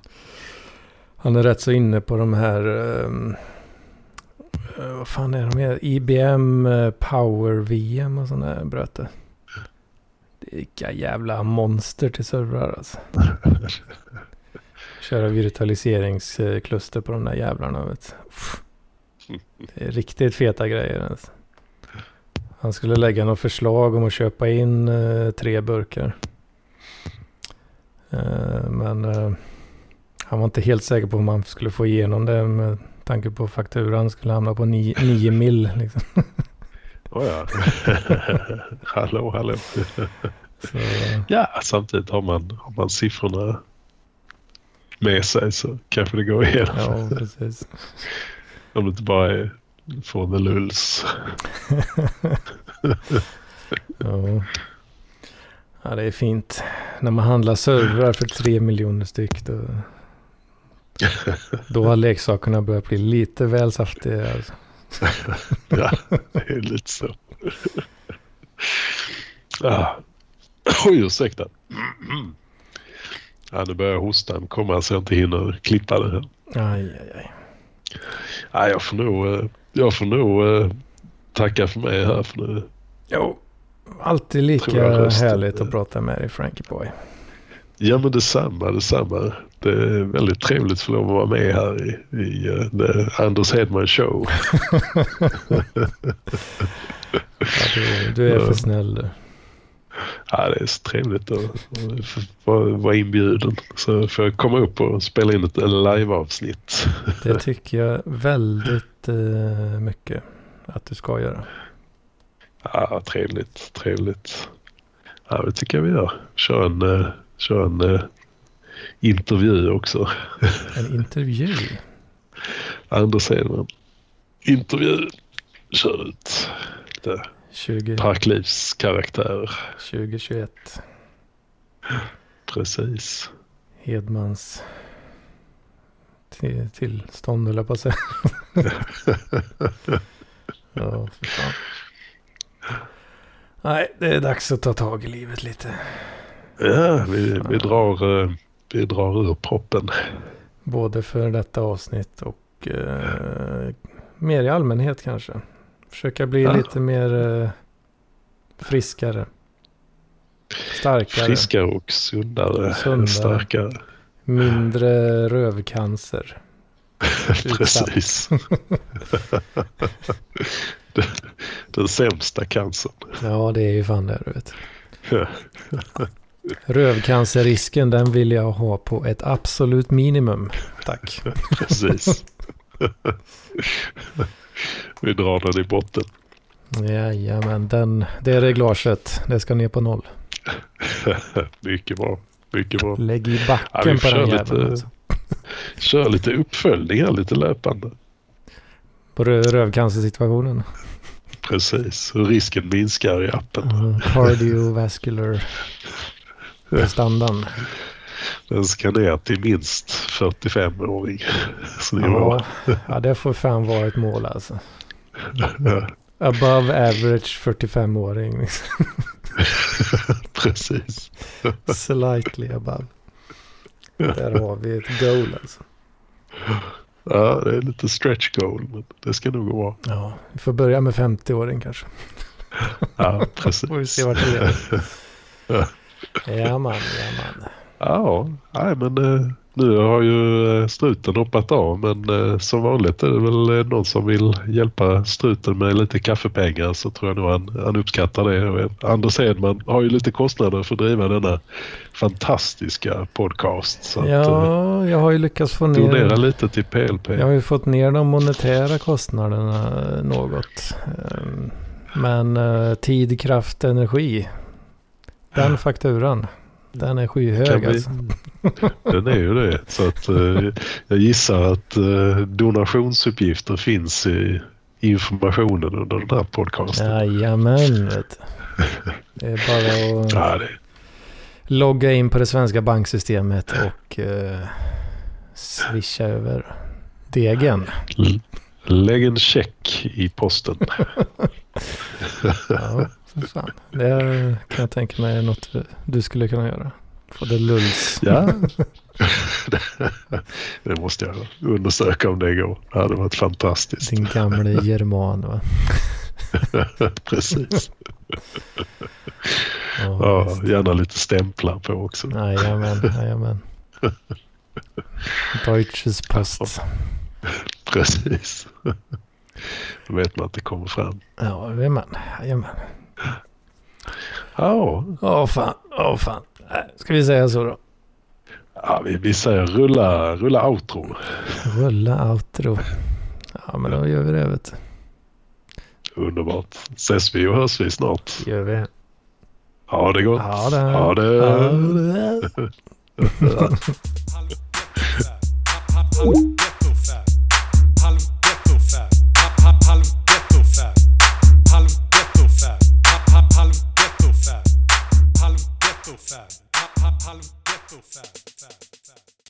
han är rätt så inne på de här, eh, vad fan är de här? IBM eh, Power VM och sådana här bröte. Det är Vilka jävla monster till servrar alltså. Köra virtualiseringskluster på de där jävlarna. Vet. Det är riktigt feta grejer. Alltså. Han skulle lägga något förslag om att köpa in eh, tre burkar. Eh, men eh, han var inte helt säker på om man skulle få igenom det med tanke på fakturan skulle hamna på 9 mil. Liksom. Oh ja. hallå, hallå. Så, Ja, samtidigt har man, har man siffrorna med sig så kanske det går igenom. ja, precis. Om det inte bara är for the lulls. Ja. ja, det är fint. När man handlar servrar för tre miljoner styck då, då har leksakerna börjat bli lite väl saftiga. Alltså. ja, det är lite så. ah. Oj, ursäkta. Ja, nu börjar hostan komma så jag inte hinner klippa det här. Aj, aj, aj. Ja, jag får nog, eh, jag får nog eh, tacka för mig här för nu. Jo, alltid lika jag härligt att prata med dig Frankie Boy. Ja men detsamma, detsamma. Det är väldigt trevligt att få lov att vara med här i, i The Anders Hedman Show. Ja, du, du är för snäll du. Ja, det är så trevligt att vara inbjuden. Så får jag komma upp och spela in ett liveavsnitt. Det tycker jag väldigt eh, mycket att du ska göra. Ja, trevligt, trevligt. Ja, det tycker jag vi gör. Kör en, uh, kör en uh, intervju också. En intervju. Anders Hedman. Intervju. Kör ut. Lite 20, parklivskaraktärer. 2021. Precis. Hedmans till, tillstånd höll jag på att säga. ja, för fan. Nej, det är dags att ta tag i livet lite. Ja, vi, vi, drar, eh, vi drar ur proppen. Både för detta avsnitt och eh, mer i allmänhet kanske. Försöka bli Ja. lite mer eh, friskare. Starkare. Friskare och sundare. Sundare. Starkare. Mindre rövcancer. Precis. den, den sämsta cancern. Ja, det är ju fan det du vet. Rövcancerrisken den vill jag ha på ett absolut minimum. Tack. Precis. vi drar den i botten. Jajamän, den, det reglaget, det ska ner på noll. Mycket bra. Mycket bra. Lägg i Ja, backen vi på kör den lite- jäveln. Alltså. Kör lite uppföljningar, lite löpande. På rö- rövcancersituationen. Precis. Hur risken minskar i appen. Uh, cardiovascular prestandan. Den ska ner till minst 45-åring. Så det var... Ja, ja, det får fan vara ett mål alltså. Above average 45-åring. liksom. Precis. Slightly above. Där har vi ett goal alltså. Ja, det är lite stretch goal, men det ska nog gå bra. Ja, vi får börja med 50-åring kanske. Ja, precis. Får vi se vart det leder. Ja man, ja man. Ja, nej, men eh, nu har ju eh, struten hoppat av men eh, som vanligt är det väl någon som vill hjälpa struten med lite kaffepengar så tror jag nog han, han uppskattar det. Anders Hedman har ju lite kostnader för att driva denna fantastiska podcast. Så att, Ja, jag har ju lyckats få donera ner. lite till PLP. Jag har ju fått ner de monetära kostnaderna något. Ehm, Men tid, kraft, energi. Den fakturan. Den är skyhög vi- alltså. Den är ju det. Så att, eh, jag gissar att eh, donationsuppgifter finns i informationen under den här podcasten. Jajamän. vet. Det är bara att Ja, det, logga in på det svenska banksystemet och eh, swisha över degen. L- Lägg en check i posten. Ja, fan. Det kan jag tänka mig är något du skulle kunna göra. Få det lulls. Ja. det måste jag undersöka om det går. Det hade varit fantastiskt. Din gamle german va? Precis. Ja, Ja, visst. gärna lite stämplar på också. Jajamän, jajamän. Deutsches Post. Precis. Då vet man att det kommer fram. Ja, jajamän. Ja, Åh fan, åh fan. Nej, Ska vi säga så då? Ja, vi, vi säger rulla, rulla outro. Rulla outro. Ja, men då gör vi det vet du. Underbart. Ses vi och hörs vi snart. Gör vi. Ha det gott. Ja, det. Ha det. Ja, det. Harlem Ghetto. Five.